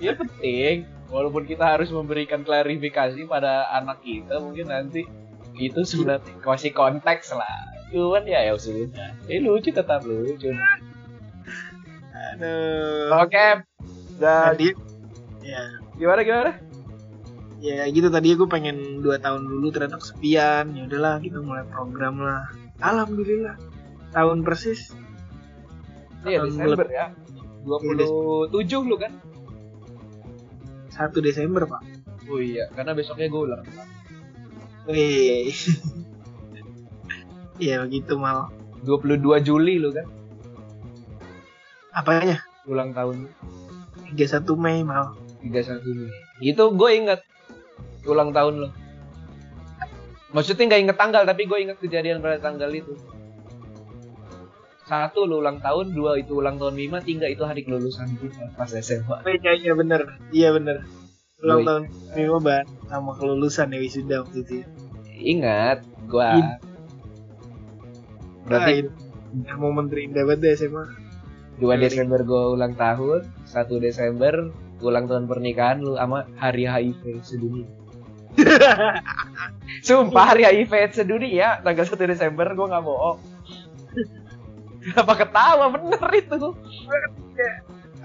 Speaker 1: ya penting. Walaupun kita harus memberikan klarifikasi pada anak kita mungkin nanti itu sebenarnya kasih konteks lah. Cuman ya ya sudah. Ini lucu tetap lucu.
Speaker 2: Aduh.
Speaker 1: oke. Dan
Speaker 2: Tadi ya.
Speaker 1: Gimana gimana?
Speaker 2: Ya gitu. Tadi aku pengen dua tahun dulu ternyata kesepian. Ya udahlah kita mulai program lah. Alhamdulillah. Tahun persis.
Speaker 1: Iya
Speaker 2: Tahun
Speaker 1: Desember ya. 27 lu kan
Speaker 2: 1 Desember pak
Speaker 1: oh iya karena besoknya gue ulang.
Speaker 2: Wih. *laughs* ya begitu mal
Speaker 1: 22 Juli lu kan
Speaker 2: apanya
Speaker 1: ulang tahun
Speaker 2: 31 Mei mal
Speaker 1: 31 Mei. Itu gue inget ulang tahun lo. Maksudnya nggak inget tanggal, tapi gue inget kejadian pada tanggal itu. Satu lu ulang tahun, dua itu ulang tahun Mima, tiga itu hari kelulusan kita pas SMA.
Speaker 2: Oh, iya iya bener iya bener ulang tahun Minggu ban sama kelulusan ya wisuda waktu itu ya.
Speaker 1: Ingat, gua. Berarti
Speaker 2: Ah, momen terindah banget deh SMA
Speaker 1: 2 Desember gue ulang tahun, 1 Desember ulang tahun pernikahan lu sama hari HIV sedunia. *laughs* Sumpah hari HIV sedunia tanggal 1 Desember gue nggak bohong. Kenapa ketawa? Bener itu?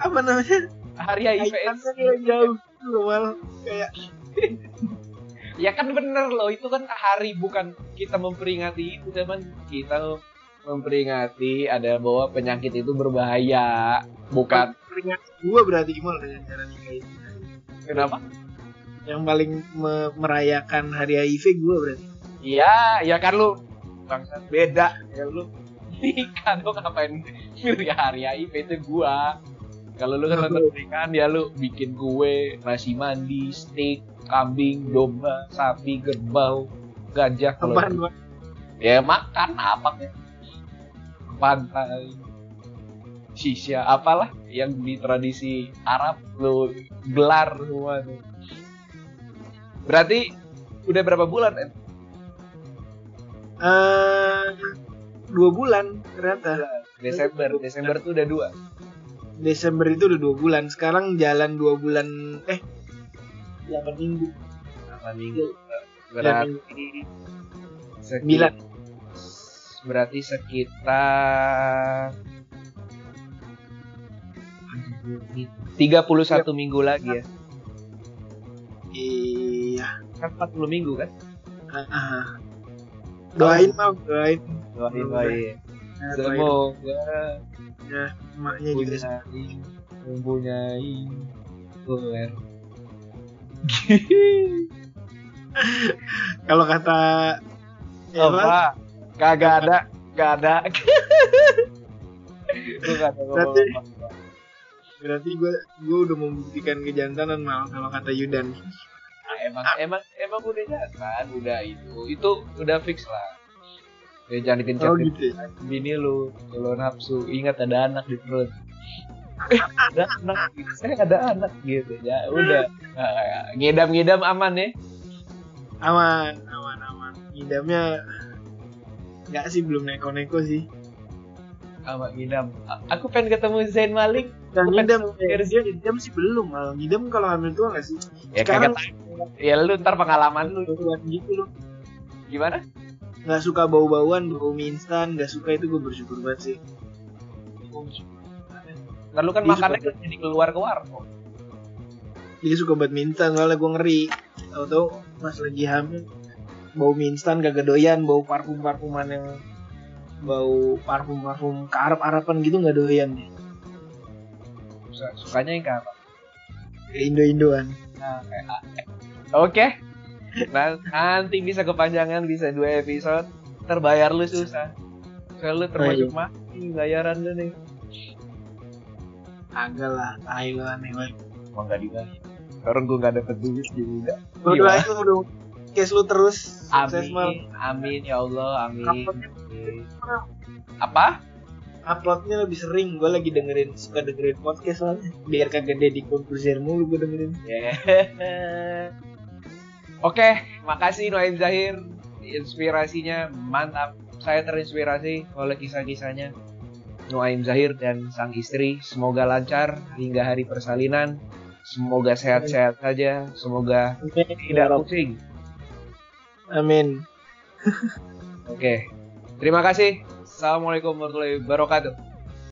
Speaker 2: apa namanya?
Speaker 1: Hari HIV
Speaker 2: kayak jauh dulu mal. Kayak *laughs*
Speaker 1: Ya kan bener loh, itu kan hari bukan kita memperingati itu, cuman kita memperingati ada bahwa penyakit itu berbahaya, bukan.
Speaker 2: Peringat gua berarti gimana dengan cara nikah itu
Speaker 1: kenapa?
Speaker 2: yang paling me- merayakan hari HIV gue berarti.
Speaker 1: Iya, ya kan lu? Bangsat. Beda. Ya lu nikah lu ngapain milih hari HIV itu gua? Kalau lu kan nonton pernikahan ya lu bikin kue nasi mandi steak kambing domba sapi kerbau gajah kalau ya makan apa pantai sisya apalah yang di tradisi Arab lu gelar semua tuh. Berarti udah berapa bulan?
Speaker 2: Eh, dua bulan ternyata
Speaker 1: Desember Desember tuh udah dua
Speaker 2: Desember itu udah dua bulan. Sekarang jalan dua bulan eh 8 minggu.
Speaker 1: 8 minggu.
Speaker 2: Delapan
Speaker 1: Berarti
Speaker 2: Sembilan.
Speaker 1: Berarti sekitar 31 minggu lagi ya.
Speaker 2: Iya.
Speaker 1: Kan 40 minggu kan?
Speaker 2: Ah, ah. Doain mau doain.
Speaker 1: Doain
Speaker 2: Oh,
Speaker 1: doain.
Speaker 2: Doain.
Speaker 1: Semoga
Speaker 2: Ya, emaknya juga
Speaker 1: mempunyai power.
Speaker 2: Kalau kata ya, Mas,
Speaker 1: Apa? Kagak ada, gak ada.
Speaker 2: Berarti- berarti gue gue udah membuktikan kejantanan mal kalau kata Yudan.
Speaker 1: Nah, emang emang emang udah jangan, udah itu itu udah fix lah. Ya, jangan dikencet
Speaker 2: Oh gitu. ya?
Speaker 1: bini lu kalau nafsu ingat ada anak di perut eh *laughs* ada anak saya ada anak gitu ya udah Nah, ngidam-ngidam aman ya
Speaker 2: Aman, aman, aman. Ngidamnya nggak sih belum neko-neko sih.
Speaker 1: sama ngidam aku pengen ketemu Zain Malik Bukan
Speaker 2: ngidam, eh, ngidam sih belum. Ngidam kalau hamil tua nggak sih?
Speaker 1: ya
Speaker 2: Sekarang-
Speaker 1: kagak. Ya lu ntar pengalaman lu
Speaker 2: gitu loh.
Speaker 1: gimana
Speaker 2: Nggak suka bau-bauan, bau mie instan, nggak suka itu gue bersyukur banget sih.
Speaker 1: ntar lu kan
Speaker 2: Dia
Speaker 1: makannya
Speaker 2: suka-
Speaker 1: jadi keluar ke warung
Speaker 2: Dia suka buat mie instan, soalnya gue ngeri. Tahu-tahu pas lagi hamil, bau mie instan gak doyan, bau parfum-parfuman yang bau parfum-parfum ke Arab-Araban gitu nggak doyan.
Speaker 1: Suka- sukanya yang kayak apa
Speaker 2: Kayak Indo-Indoan.
Speaker 1: Nah, kayak Oke. Nah, nanti bisa kepanjangan bisa dua episode. Terbayar lu susah. Soalnya lu termasuk mati bayaran lu nih.
Speaker 2: Agak lah, tai lu aneh banget.
Speaker 1: Mau nggak dibayar. Orang gue nggak dapet duit juga.
Speaker 2: Udah
Speaker 1: Gimana?
Speaker 2: itu udah case lu terus sukses mal.
Speaker 1: Amin, amin ya Allah, amin.
Speaker 2: Uploadnya,
Speaker 1: Apa?
Speaker 2: uploadnya lebih sering. Gue lagi dengerin suka dengerin podcast soalnya. Biar kagak dedi konfuser mulu gue dengerin. *laughs*
Speaker 1: Yeah. Oke, makasih Noaim Zahir. Inspirasinya mantap. Saya terinspirasi oleh kisah-kisahnya Noaim Zahir dan sang istri. Semoga lancar hingga hari persalinan. Semoga sehat-sehat saja. Semoga tidak pusing.
Speaker 2: Amin.
Speaker 1: Oke. Terima kasih. Assalamualaikum warahmatullahi wabarakatuh.